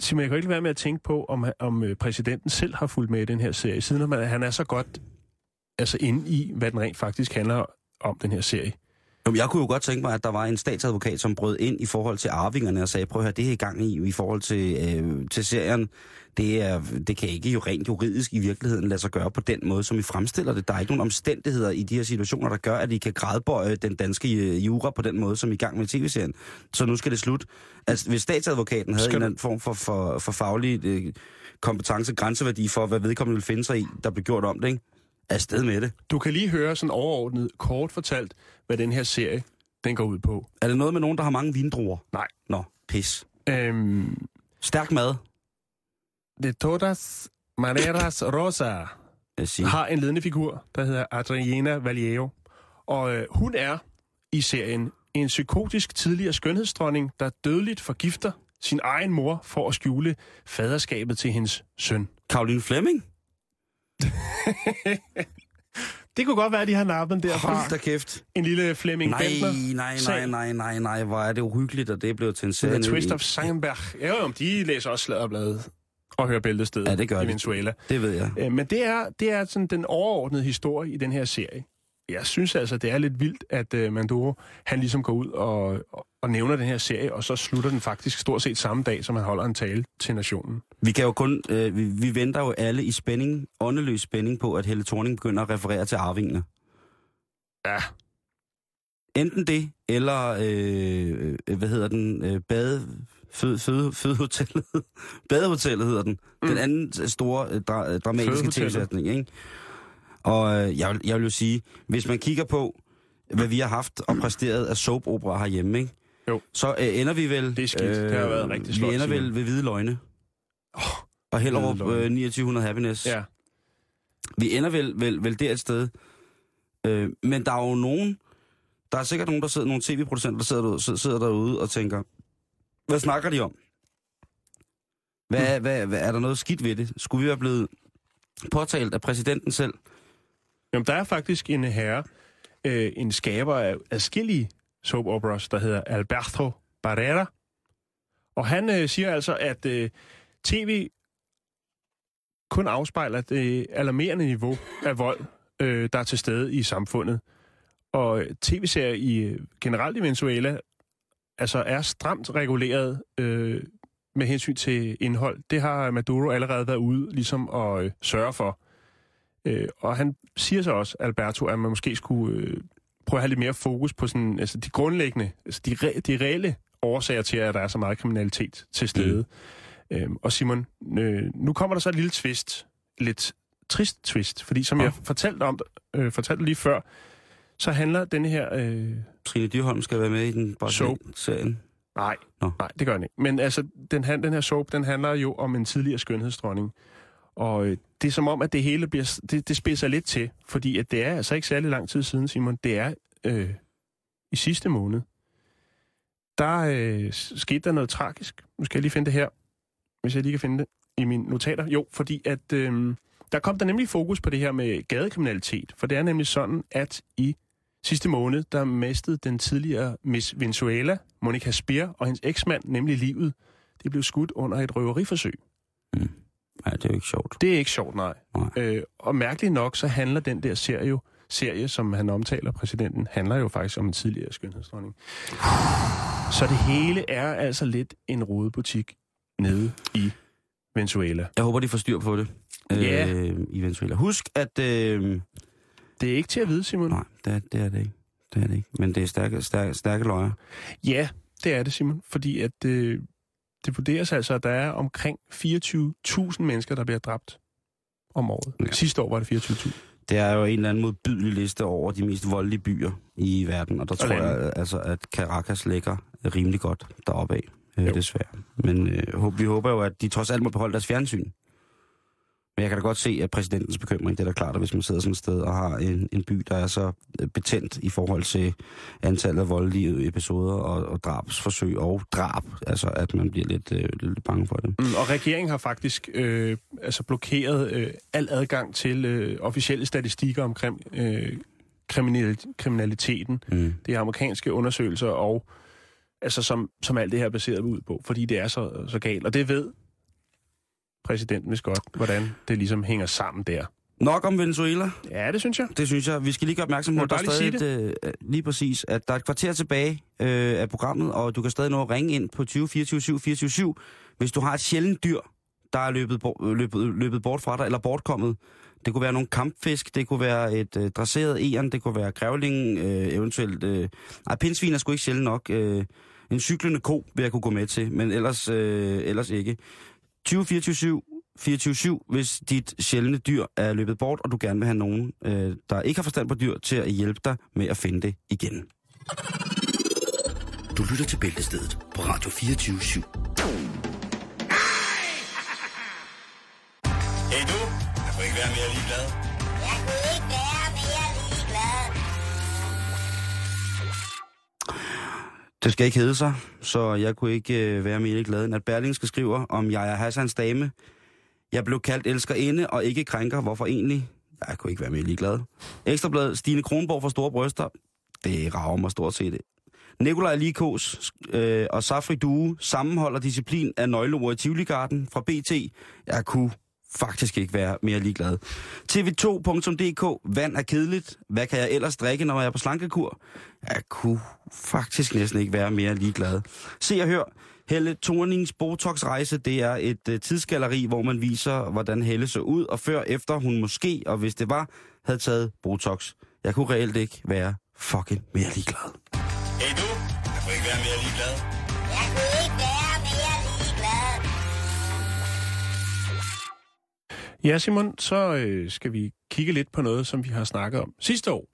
Simon, jeg kan ikke være med at tænke på, om, om øh, præsidenten selv har fulgt med i den her serie, siden om, han er så godt altså inde i, hvad den rent faktisk handler om, den her serie. Jamen, jeg kunne jo godt tænke mig, at der var en statsadvokat, som brød ind i forhold til arvingerne og sagde, prøv at høre, det her i gang i, i forhold til, øh, til serien, det, er, det kan ikke jo rent juridisk i virkeligheden lade sig gøre på den måde, som vi fremstiller det. Der er ikke nogen omstændigheder i de her situationer, der gør, at I kan gradbøje den danske øh, jura på den måde, som I i gang med i tv-serien. Så nu skal det slut. Altså, hvis statsadvokaten havde Skal en eller anden form for, for, for faglig øh, kompetence, grænseværdi for, hvad vedkommende vil finde sig i, der blev gjort om det, ikke? Afsted med det. Du kan lige høre sådan overordnet, kort fortalt, hvad den her serie, den går ud på. Er det noget med nogen, der har mange vindruer? Nej. Nå, pis. Øhm, Stærk mad, De todas maneras rosa har en ledende figur, der hedder Adriana Valiero. Og øh, hun er i serien en psykotisk tidligere skønhedsdronning, der dødeligt forgifter sin egen mor for at skjule faderskabet til hendes søn. Karoline Flemming? Det kunne godt være, at de har nappet derfra. Hold da kæft. En lille Flemming Nej, Bentner. nej, nej, nej, nej, nej, hvor er det uhyggeligt, at det er blevet til en serie. The Twist of Sangenberg. Ja, jo, de læser også sladderbladet og hører bæltestedet Ja, det gør i. Venezuela. Det ved jeg. Øh, Men det er, det er sådan den overordnede historie i den her serie. Jeg synes altså, det er lidt vildt, at uh, Manduro, han ligesom går ud og, og, og nævner den her serie, og så slutter den faktisk stort set samme dag, som han holder en tale til nationen. Vi kan jo kun, øh, vi, vi venter jo alle i spænding, åndeløs spænding på, at Helle Thorning begynder at referere til arvingene. Ja. Enten det, eller, øh, øh, hvad hedder den, øh, bade, fød, fød, fødehotellet. Badehotellet hedder den. Mm. Den anden store øh, dra, øh, dramatiske tilsætning, ikke? Og øh, jeg, vil- jeg vil jo sige, hvis man kigger på, hvad vi har haft og præsteret af soap-opera herhjemme, ikke? Jo. Så øh, ender vi vel... Det er skidt. Det har været rigtig sløjt, Vi ender vel ved hvide løgne. Oh, og Hellerup øh, 2900 Happiness. Ja. Vi ender vel, vel, vel der et sted. Øh, men der er jo nogen... Der er sikkert nogen, der sidder, nogle tv-producenter, der sidder, derude, sidder derude og tænker, hvad snakker de om? Hvad, Hmm. hvad, hvad, er der noget skidt ved det? Skulle vi være blevet påtalt af præsidenten selv? Jamen, der er faktisk en herre, øh, en skaber af adskillige soap operas, der hedder Alberto Barrera. Og han øh, siger altså, at øh, tv kun afspejler det alarmerende niveau af vold, øh, der er til stede i samfundet. Og øh, tv-serier i øh, generelt i Venezuela altså er stramt reguleret øh, med hensyn til indhold. Det har Maduro allerede været ude ligesom at øh, sørge for. Øh, og han siger så også, Alberto, at man måske skulle øh, prøve at have lidt mere fokus på sådan, altså de grundlæggende, altså de, re, de reelle årsager til, at der er så meget kriminalitet til stede. Mm. Øhm, og Simon, øh, nu kommer der så et lille twist, lidt trist twist, fordi som Åh. jeg fortalte om, øh, fortalte lige før, så handler den her... Øh, Trine Dyrholm skal være med i den serien. nej, Nå. nej, det gør den ikke. Men altså, den, han- den her soap, den handler jo om en tidligere skønhedsdronning. Og øh, det er som om, at det hele bliver, det, det spidser lidt til, fordi at det er altså ikke særlig lang tid siden, Simon. Det er øh, i sidste måned. Der øh, skete der noget tragisk. Nu skal jeg lige finde det her, hvis jeg lige kan finde det i mine notater. Jo, fordi at øh, der kom der nemlig fokus på det her med gadekriminalitet. For det er nemlig sådan, at i sidste måned, der mistede den tidligere Miss Venezuela, Monica Spear, og hendes eksmand, nemlig livet. Det blev skudt under et røveriforsøg. Mm. Nej, det er jo ikke sjovt. Det er ikke sjovt, nej. Nej. Øh, og mærkeligt nok, så handler den der serie, jo, serie, som han omtaler, præsidenten, handler jo faktisk om en tidligere skønhedsdronning. Så det hele er altså lidt en rodebutik. nede i Venezuela. Jeg håber, de får styr på det. Ja. Øh, I Venezuela. Husk, at... Øh, Det er ikke til at vide, Simon. nej, det er, det er det ikke. Det er det ikke. Men det er stærke, stærke, stærke løjer. Ja, det er det, Simon. Fordi at øh, det vurderes altså, at der er omkring 24.000 mennesker, der bliver dræbt om året. Ja. Sidste år var det 24.000. Det er jo en eller anden modbydelig liste over de mest voldelige byer i verden, og der tror lande. jeg altså, at Caracas ligger rimelig godt deroppe af, øh, desværre. Men øh, vi håber jo, at de trods alt må beholde deres fjernsyn. Men jeg kan da godt se, at præsidentens bekymring, det er da klart, at hvis man sidder sådan et sted og har en, en by, der er så øh, betændt i forhold til antallet af voldelige episoder og, og drabsforsøg og drab, altså at man bliver lidt, øh, lidt bange for det. Mm, og regeringen har faktisk øh, altså blokeret øh, al adgang til øh, officielle statistikker omkring øh, kriminal- kriminaliteten. Mm. Det er amerikanske undersøgelser, og altså som, som alt det her er baseret ud på, fordi det er så, så galt. Og det ved præsidenten vist godt, hvordan det ligesom hænger sammen der. Nok om Venezuela. Ja, det synes jeg. Det synes jeg. Vi skal lige gøre opmærksom på, at der er stadig et, øh, lige præcis, at der er et kvarter tilbage øh, af programmet, og du kan stadig nå at ringe ind på 20 24 7 24 7, hvis du har et sjældent dyr, der er løbet, bo- løbet, løbet bort fra dig, eller bortkommet. Det kunne være nogle kampfisk, det kunne være et øh, dresseret eren, det kunne være grævling, øh, eventuelt... Øh, nej, pindsvin er sgu ikke sjældent nok. Øh, en cyklende ko vil jeg kunne gå med til, men ellers, øh, ellers ikke. 20 24 7 24-7, hvis dit sjældne dyr er løbet bort, og du gerne vil have nogen, øh, der ikke har forstand på dyr, til at hjælpe dig med at finde det igen. Du lytter til Bæltestedet på Radio 24 /7. Hey du, jeg kunne ikke være mere ligeglad. Det skal ikke hedde sig, så jeg kunne ikke øh, være mere glad, end at Berlingske skriver om jeg er Hassans dame. Jeg blev kaldt elskerinde og ikke krænker. Hvorfor egentlig? Jeg kunne ikke være mere ligeglad. Ekstrablad Stine Kronborg for store bryster. Det rager mig stort set. Nikolaj Likos øh, og Safri Due sammenholder disciplin af nøgleord i Tivoligarden fra BT. Jeg kunne faktisk ikke være mere ligeglad. tv2.dk. Vand er kedeligt. Hvad kan jeg ellers drikke, når jeg er på slankekur? Jeg kunne faktisk næsten ikke være mere ligeglad. Se og hør. Helle Thornings Botox-rejse, det er et øh, tidsgalleri, hvor man viser, hvordan Helle så ud, og før efter hun måske, og hvis det var, havde taget Botox. Jeg kunne reelt ikke være fucking mere ligeglad. Hey du, jeg kunne ikke være mere ligeglad. Jeg kunne ikke være Ja, Simon, så øh, skal vi kigge lidt på noget, som vi har snakket om sidste år.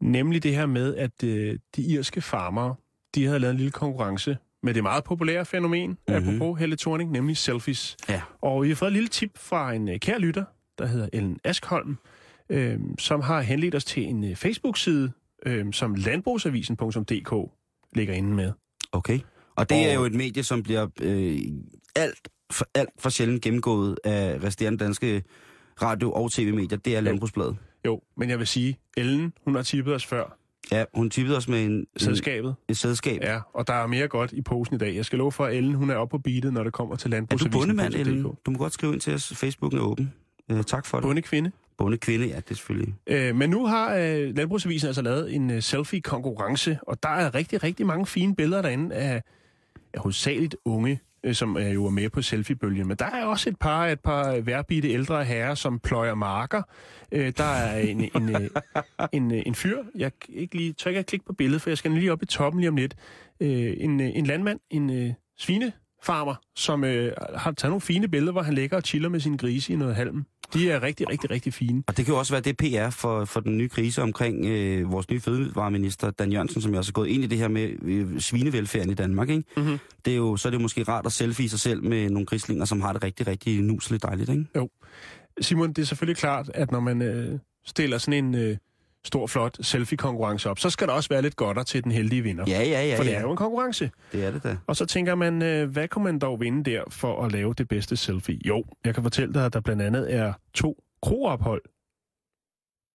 Nemlig det her med, at øh, de irske farmere, de havde lavet en lille konkurrence med det meget populære fænomen, mm-hmm. apropos Helle Thorning, nemlig selfies. Ja. Og vi har fået et lille tip fra en øh, kær lytter, der hedder Ellen Askholm, øh, som har henledt os til en øh, Facebook-side, øh, som landbrugsavisen.dk ligger inde med. Okay. Og det Og- er jo et medie, som bliver øh, alt, for, alt for sjældent gennemgået af resterende danske radio- og tv-medier. Det er Landbrugsbladet. Jo, men jeg vil sige, Ellen, hun har tippet os før, Ja, hun tippede os med en, en, selskabet. et sædskab. Ja, og der er mere godt i posen i dag. Jeg skal love for, at Ellen hun er oppe på beatet, når det kommer til Er du landbrugsavisen. bondemand, Ellen? Du må godt skrive ind til os. Facebooken er åben. Øh, tak for det. Bondekvinde. Bondekvinde, ja, det er selvfølgelig. Øh, men nu har øh, Landbrugsavisen altså lavet en øh, selfie-konkurrence, og der er rigtig, rigtig mange fine billeder derinde af, af hovedsageligt unge, Øh, som er jo er med på selfiebølgen. Men der er også et par, et par værbitte ældre herrer, som pløjer marker. Øh, der er en, en, øh, en, en, en fyr, jeg ikke lige tør ikke at klikke på billedet, for jeg skal lige op i toppen lige om lidt. Øh, en, en landmand, en øh, svinefarmer, som øh, har taget nogle fine billeder, hvor han ligger og chiller med sin grise i noget halm. De er rigtig, rigtig, rigtig fine. Og det kan jo også være det PR for, for den nye krise omkring øh, vores nye fødevareminister, Dan Jørgensen, som jo også er gået ind i det her med øh, svinevelfærden i Danmark. Ikke? Mhm. Det er jo, så er det jo måske rart at selfie sig selv med nogle grislinger, som har det rigtig, rigtig nuseligt dejligt. Ikke? Simon, det er selvfølgelig klart, at når man øh, stiller sådan en øh, stor, flot selfie-konkurrence op, så skal der også være lidt godter til den heldige vinder. Ja, ja, ja. For det ja. er jo en konkurrence. Det er det da. Og så tænker man, øh, hvad kunne man dog vinde der for at lave det bedste selfie? Jo, jeg kan fortælle dig, at der blandt andet er to kroophold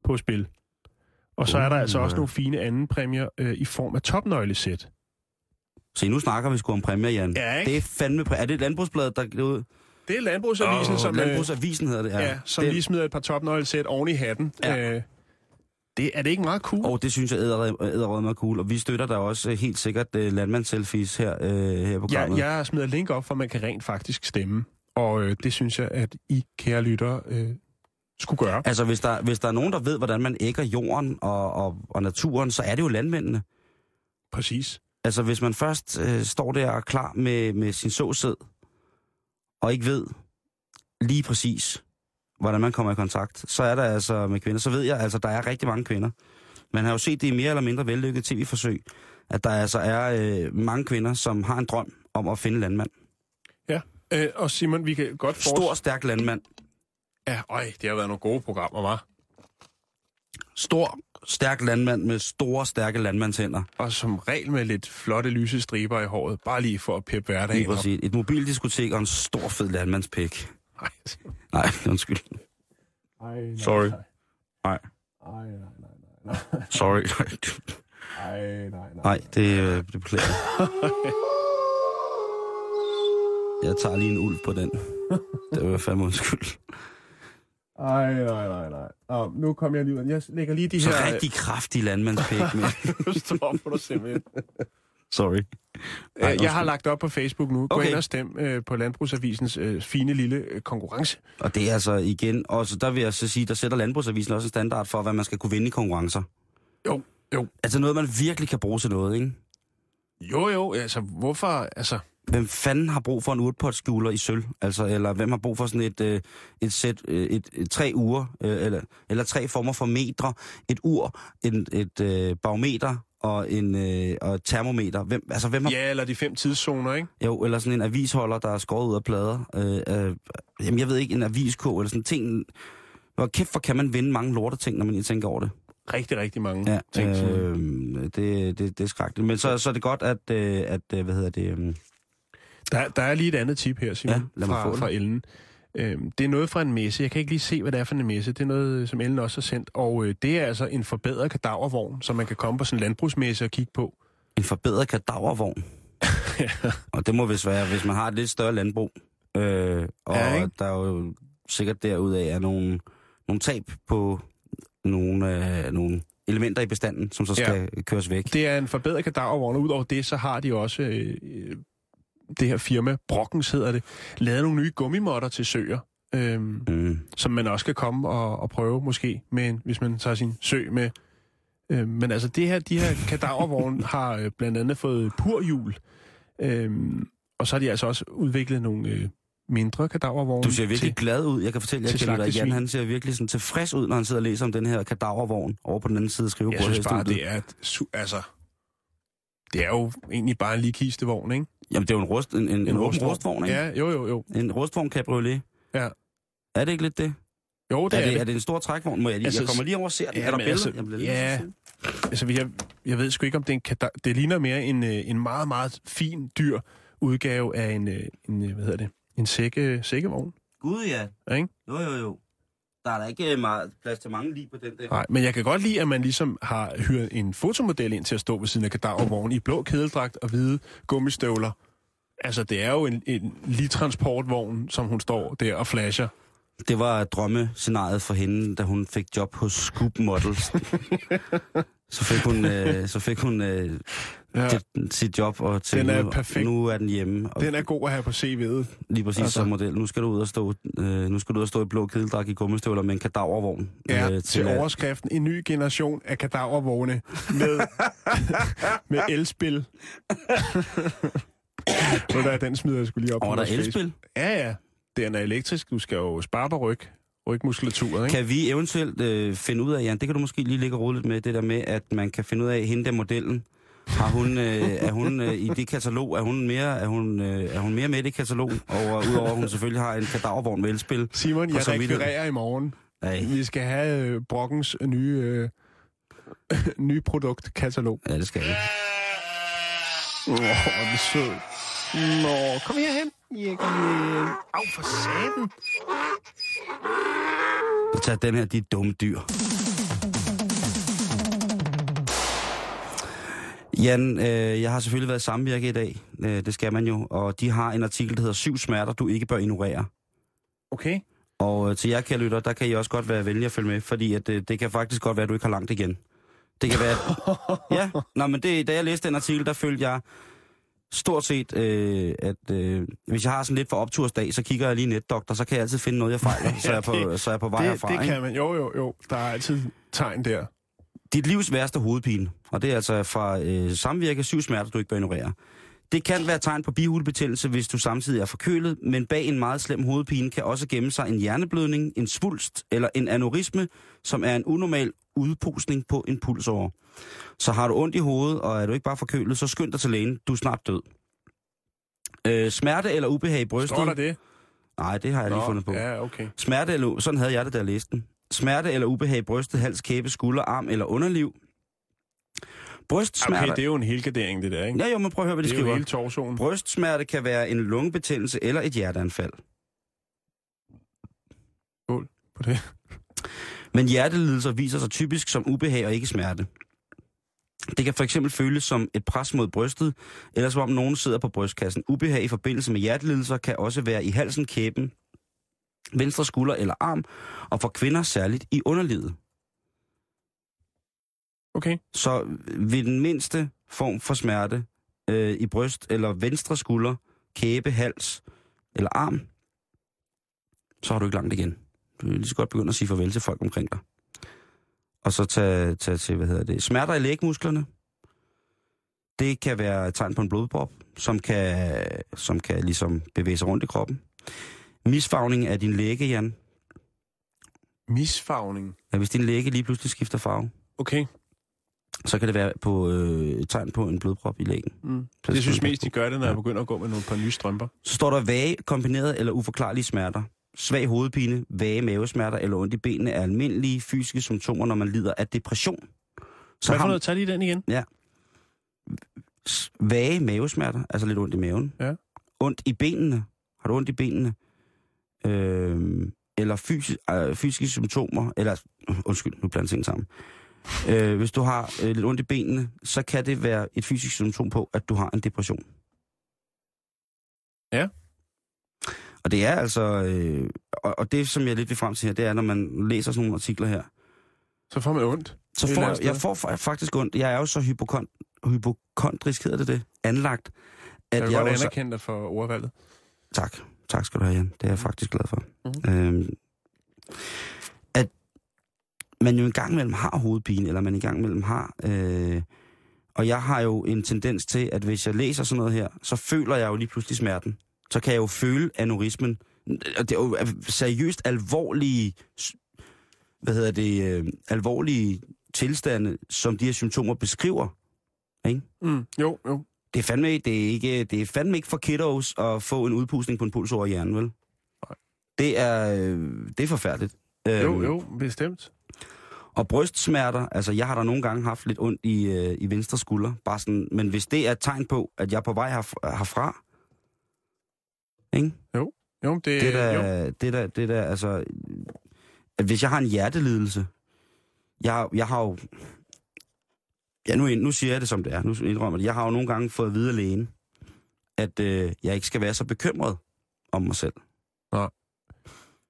på spil. Og så er der altså også nogle fine anden præmier øh, i form af topnøglesæt. Se, nu snakker vi sgu om præmier, Jan. Ja, ikke? Det er fandme præmier. Er det Landbrugsbladet, der er ud? Det er Landbrugsavisen, Åh, som, Landbrugsavisen hedder det, ja. ja, som det, lige smider et par topnøglesæt oven i hatten. Ja. Øh, Det, er det ikke meget cool? Og det synes jeg æderrød er cool, og vi støtter da også øh, helt sikkert uh, landmandsselfies her, uh, her på Ja, programmet. jeg smider link op, for man kan rent faktisk stemme. Og øh, det synes jeg, at I, kære lyttere, øh, skulle gøre. Altså, hvis der, hvis der er nogen, der ved, hvordan man ægger jorden og, og, og naturen, så er det jo landmændene. Præcis. Altså, hvis man først øh, står der er klar med, med sin såsæd, og ikke ved lige præcis, hvordan man kommer i kontakt, så er der altså med kvinder, så ved jeg, altså, der er rigtig mange kvinder. Man har jo set det i mere eller mindre vellykket tv-forsøg, at der altså er øh, mange kvinder, som har en drøm om at finde landmand. Ja, øh, og Simon, vi kan godt Stor, stærk landmand. Ja, øj, det har været nogle gode programmer, var. Stor, stærk landmand med store, stærke landmandshænder. Og som regel med lidt flotte lyse striber i håret, bare lige for at peppe Lige hverdagen op. præcis. Et mobildiskotek og en stor, fed landmandspæk. Nej, undskyld. Ej, nej, Sorry. Nej. Nej, Ej, nej, nej, nej. sorry. Ej, nej, nej. Nej, det, øh, det beklager jeg. Jeg tager lige en ulv på den. Det var fandme undskyld. Ej, nej, nej, nej. Og nu kommer jeg lige ud. Jeg lægger lige de Så her... rigtig kraftig landmandspæk med. Nu stopper du simpelthen. Sorry. Øh, jeg har lagt op på Facebook nu. Gå Okay. ind og stem øh, på Landbrugsavisens øh, fine lille øh, konkurrence. Og det er altså igen, også der vil jeg så sige, der sætter Landbrugsavisen også en standard for, hvad man skal kunne vinde i konkurrencer. Jo, jo. Altså noget, man virkelig kan bruge til noget, ikke? Jo, jo, altså hvorfor, altså... Hvem fanden har brug for en urtpotskjuler i sølv? Altså, eller hvem har brug for sådan et, øh, et sæt, øh, et, et, tre uger, øh, eller, eller tre former for metre, et ur, en, et øh, barometer og en øh, og et termometer. Hvem, altså, hvem har Ja, eller de fem tidszoner, ikke? Jo, eller sådan en avisholder, der er skåret ud af plader. Øh, øh, jamen, jeg ved ikke, en avisko eller sådan ting. Hvor kæft, hvor kan man vinde mange lorte ting, når man tænker over det. Rigtig, rigtig mange Ja, ting. øh, det, det, det er skrækkeligt. Men så, så er det godt, at, øh, at øh, hvad hedder det... Øh, Der, der er lige et andet tip her, Simon, Ja, lad mig få fra, det. fra Ellen. Øhm, det er noget fra en messe. Jeg kan ikke lige se, hvad det er for en messe. Det er noget, som Ellen også har sendt. Og øh, det er altså en forbedret kadavervogn, som man kan komme på sådan en landbrugsmesse og kigge på. en forbedret kadavervogn. og det må vist være, hvis man har et lidt større landbrug. Øh, og Ja, ikke? der er jo sikkert derudaf er nogle, nogle tab på nogle, øh, nogle elementer i bestanden, som så skal ja. køres væk. Det er en forbedret kadavervogn, og udover det, så har de også, øh, øh, det her firma, Brokkens hedder det, lavet nogle nye gummimotter til søer. Øhm, Mm. som man også kan komme og, og prøve måske, med, en- hvis man tager sin sø med. Øh, men altså det her, de her kadavervogne har øh, blandt andet fået purhjul, øh, og så har de altså også udviklet nogle øh, mindre kadavervogne. Du ser virkelig til, glad ud. Jeg kan fortælle jer, til at Jan han ser virkelig sådan tilfreds ud, når han sidder og læser om den her kadavervogn over på den anden side af jeg skrivebordet. synes her i bare, det er, altså, det er jo egentlig bare en lige kistevogn, ikke? Jamen, det er jo en, rust, en, en, en, en rustvogn. rustvogn, ikke? Ja, jo, jo, jo. En rustvogn cabriolet. Ja. Er det ikke lidt det? Jo, det er, er, det, det. er det en stor trækvogn? Må jeg, lige, Altså, jeg kommer lige over og ser den. ja, er der billeder? altså, Jeg bliver ja. Altså, jeg, jeg ved sgu ikke, om det en Det ligner mere en, øh, en meget, meget fin, dyr udgave af en, øh, en øh, hvad hedder det, en sække, sækkevogn. Gud ja. Ikke? Jo, jo, jo. Der er da ikke meget plads til mange lige på den der. Nej, men jeg kan godt lide, at man ligesom har hyret en fotomodel ind til at stå ved siden af kadavervognen i blå kedeldragt og hvide gummistøvler. Altså, det er jo en, en lige transportvogn, som hun står der og flasher. Det var drømmescenariet for hende, da hun fik job hos Scoop Models. så fik hun, øh, så fik hun øh, Ja, det, sit job, og til Den er nu, perfekt. nu er den hjemme. Og den er god at have på CV'et. lige præcis altså. som model. Nu skal du ud og stå, øh, nu skal du ud og stå i blå kedeldragt i gummistøvler med en kadavervogn. Ja, øh, til at- overskriften en ny generation af kadavervogne med, med elspil. Ved du hvad, den smider jeg skulle lige op Og er der elspil? Ja, ja. Den er elektrisk. Du skal jo spare på ryg. Rygmuskulaturet, ikke? Kan vi eventuelt øh, finde ud af, Jan, det kan du måske lige ligge og rode lidt med, det der med, at man kan finde ud af, hende der modellen, har hun, øh, er hun øh, i det katalog, er hun mere, er hun, øh, er hun mere med i det katalog, og øh, udover at hun selvfølgelig har en kadavervogn med elspil. Simon, jeg rekvirerer i morgen. Ej, Vi skal have øh, Brokkens nye, øh, nye produktkatalog. ja, det skal jeg. Åh, oh, det sød. Nå, kom herhen. Ja, kom herhen. Au, for satan. Tag den her, de dumme dyr. Jan, øh, jeg har selvfølgelig været samvirke i dag. Øh, det skal man jo. Og de har en artikel, der hedder Syv smerter, du ikke bør ignorere. Okay. Og øh, til jer, kære lytter, der kan I også godt være venlige at følge med, fordi at, øh, det kan faktisk godt være, at du ikke har langt igen. Det kan være... At, ja, nå, men det, da jeg læste den artikel, der følte jeg stort set, øh, at øh, hvis jeg har sådan lidt for optursdag, så kigger jeg lige netdoktor, så kan jeg altid finde noget, jeg fejler, så, jeg er på, så er jeg på vej det, herfra. det kan man. Jo, jo, jo. Der er altid tegn der. Dit livs værste hovedpine, og det er altså fra øh, samvirke syv smerter, du ikke bør ignorere. Det kan være tegn på bihulebetændelse, hvis du samtidig er forkølet, men bag en meget slem hovedpine kan også gemme sig en hjerneblødning, en svulst eller en aneurisme, som er en unormal udpustning på en pulsåre. Så har du ondt i hovedet, og er du ikke bare forkølet, så skynd dig til lægen. Du er snart død. Øh, smerte eller ubehag i brystet? Står der det? Nej, det har jeg lige fundet på. Ja, okay. Smerte eller... Sådan havde jeg det, da jeg læste den. Smerte eller ubehag i brystet, hals, kæbe, skulder, arm eller underliv. Brystsmerter... Okay, det er jo en helgardering, det der, ikke? Ja, jo, men prøv at høre, hvad de det er jo skriver. hele torsoen. Brystsmerte kan være en lungebetændelse eller et hjerteanfald. Skål på det. Men hjertelidelser viser sig typisk som ubehag og ikke smerte. Det kan for eksempel føles som et pres mod brystet, eller som om nogen sidder på brystkassen. Ubehag i forbindelse med hjertelidelser kan også være i halsen, kæben, venstre skulder eller arm, og for kvinder særligt i underlivet. Okay. Så ved den mindste form for smerte øh, i bryst eller venstre skulder, kæbe, hals eller arm, så har du ikke langt igen. Du vil lige så godt begynde at sige farvel til folk omkring dig. Og så tage, tage til, hvad hedder det, smerter i lægmusklerne. Det kan være et tegn på en blodprop, som kan, som kan ligesom bevæge sig rundt i kroppen. Misfarvning af din læge, Jan. Misfagning. Ja, hvis din læge lige pludselig skifter farve, Okay. så kan det være på, øh, tegn på en blodprop i lægen. Mm. Jeg synes mest, de gør det, når jeg begynder at gå med nogle par nye strømper. Så står der vage, kombineret eller uforklarlige smerter. Svag hovedpine, vage mavesmerter eller ondt i benene er almindelige fysiske symptomer, når man lider af depression. Så Hvad for har noget? Tag lige den igen. s- vage mavesmerter, altså lidt ondt i maven. Ja. Ondt i benene. Har du ondt i benene? Øhm, eller fysi, øh, fysiske symptomer, eller undskyld, nu blander tingene sammen. Øh, hvis du har øh, lidt ondt i benene, så kan det være et fysisk symptom på, at du har en depression. Ja. Og det er altså, øh, og, og det som jeg lidt vil frem til her, det er, når man læser sådan nogle artikler her, Så får man ondt. så får jeg, får fa- faktisk ondt. Jeg er jo så hypokon, hypokondrisk, hedder det det, anlagt, at Jeg vil jeg godt anerkende dig for ordvalget. Tak. Tak skal du have, Jan. Det er jeg faktisk glad for. Mhm. Øhm, at man jo engang imellem har hovedpine, eller man engang imellem har... Øh, og jeg har jo en tendens til, at hvis jeg læser sådan noget her, så føler jeg jo lige pludselig smerten. Så kan jeg jo føle aneurismen. Og det er jo seriøst alvorlige... Hvad hedder det? Øh, alvorlige tilstande, som de her symptomer beskriver. Ikke? Mm. Jo, jo. Det er fandme, det er ikke, det er fandme ikke for kiddos at få en udpustning på en puls over hjernen, vel? Det er, øh, det er forfærdeligt. Jo, Øhm, jo, bestemt. Og brystsmerter, altså jeg har da nogle gange haft lidt ondt i, øh, i venstre skulder, bare sådan, men hvis det er et tegn på, at jeg er på vej herf- herfra, ikke? Jo, det, Det er jo. da, det er da, det er da, altså, at hvis jeg har en hjertelidelse, jeg, jeg har jo, ja nu, nu siger jeg det som det er, nu indrømmer det, jeg har jo nogle gange fået at vide lægen, at øh, jeg ikke skal være så bekymret om mig selv.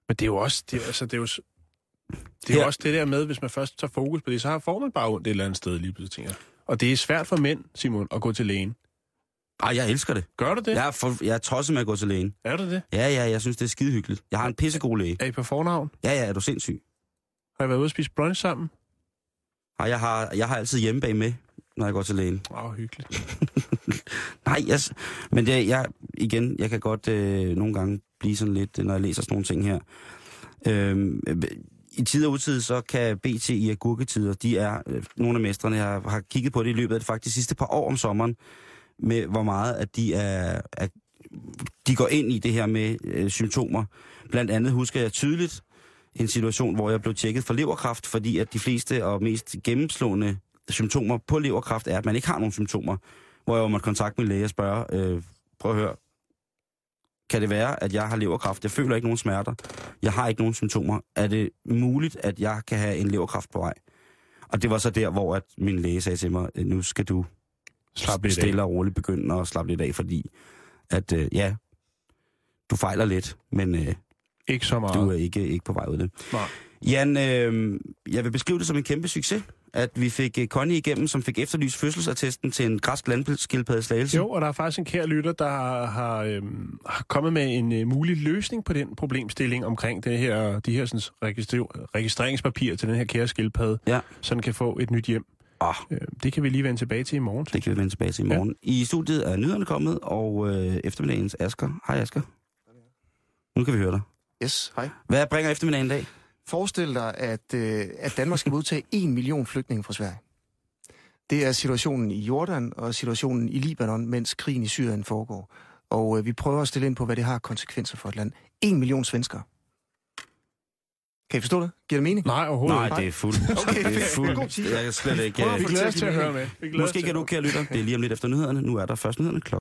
Men det er jo også, det er, altså, det er jo, det er jo Ja. også det der med, hvis man først tager fokus på det, så får man bare ondt et eller andet sted lige pludselig, tænker. Og det er svært for mænd, Simon, at gå til lægen. Ej, jeg elsker det. Gør du det? Jeg er, for, jeg er tosset med at gå til lægen. Er du det? Ja, ja, jeg synes, det er skide hyggeligt. Jeg har en pissegod læge. Er I på fornavn? Ja, ja, er du sindssyg? Har I været ude at spise brunch sammen? Ej, jeg har, jeg har altid hjemmebag med, når jeg går til lægen. Åh, oh, hyggeligt. Nej, jeg, men det, jeg, igen, jeg kan godt øh, nogle gange blive sådan lidt, når jeg læser sådan nogle ting her. Øhm, øh, I tid og utid, så kan BT i agurketider, de er øh, nogle af mestrene, jeg har, har kigget på det i løbet af det faktisk sidste par år om sommeren, med hvor meget, at de er, er de går ind i det her med øh, symptomer. Blandt andet husker jeg tydeligt en situation, hvor jeg blev tjekket for leverkræft, fordi at de fleste og mest gennemslående symptomer på leverkræft er, at man ikke har nogen symptomer. Hvor jeg måtte kontakte min læge og spørge, øh, prøv at høre, kan det være, at jeg har leverkræft? Jeg føler ikke nogen smerter. Jeg har ikke nogen symptomer. Er det muligt, at jeg kan have en leverkræft på vej? Og det var så der, hvor at min læge sagde til mig, "Øh, nu skal du Slap lidt af. stille og roligt begynde at slappe lidt af, fordi at øh, ja, du fejler lidt, men øh, Ikke så meget. Du er ikke, ikke på vej ud af det. Nej. Jan, øh, jeg vil beskrive det som en kæmpe succes, at vi fik øh, Connie igennem, som fik efterlyst fødselsattesten til en græsk landskildpadde slagelse. Jo, og der er faktisk en kær lytter, der har, har, øhm, har kommet med en øh, mulig løsning på den problemstilling omkring det her, de her sådan, register, registreringspapirer til den her kære skildpadde, Ja. så den kan få et nyt hjem. Oh, Øh, det kan vi lige vende tilbage til i morgen. det kan vi vende tilbage til i morgen. Ja. I studiet er nyhederne kommet, og øh, eftermiddagens Asker. Hej Asker. Nu kan vi høre dig. Yes, hej. Hvad bringer eftermiddagen i dag? Forestil dig, at, øh, at Danmark skal modtage 1 million flygtninge fra Sverige. Det er situationen i Jordan og situationen i Libanon, mens krigen i Syrien foregår. Og øh, vi prøver at stille ind på, hvad det har konsekvenser for et land. 1 million svenskere. Kan I forstå det? Giver det mening? Nej, overhovedet Nej, det er fuldt. Okay, det er fedt. God fuldt. tid. Jeg kan slet ikke... At Vi Øh, glæder os til at høre med. Måske kan du, kære lytter. Det er lige om lidt efter nyhederne. Nu er der først nyhederne klokken.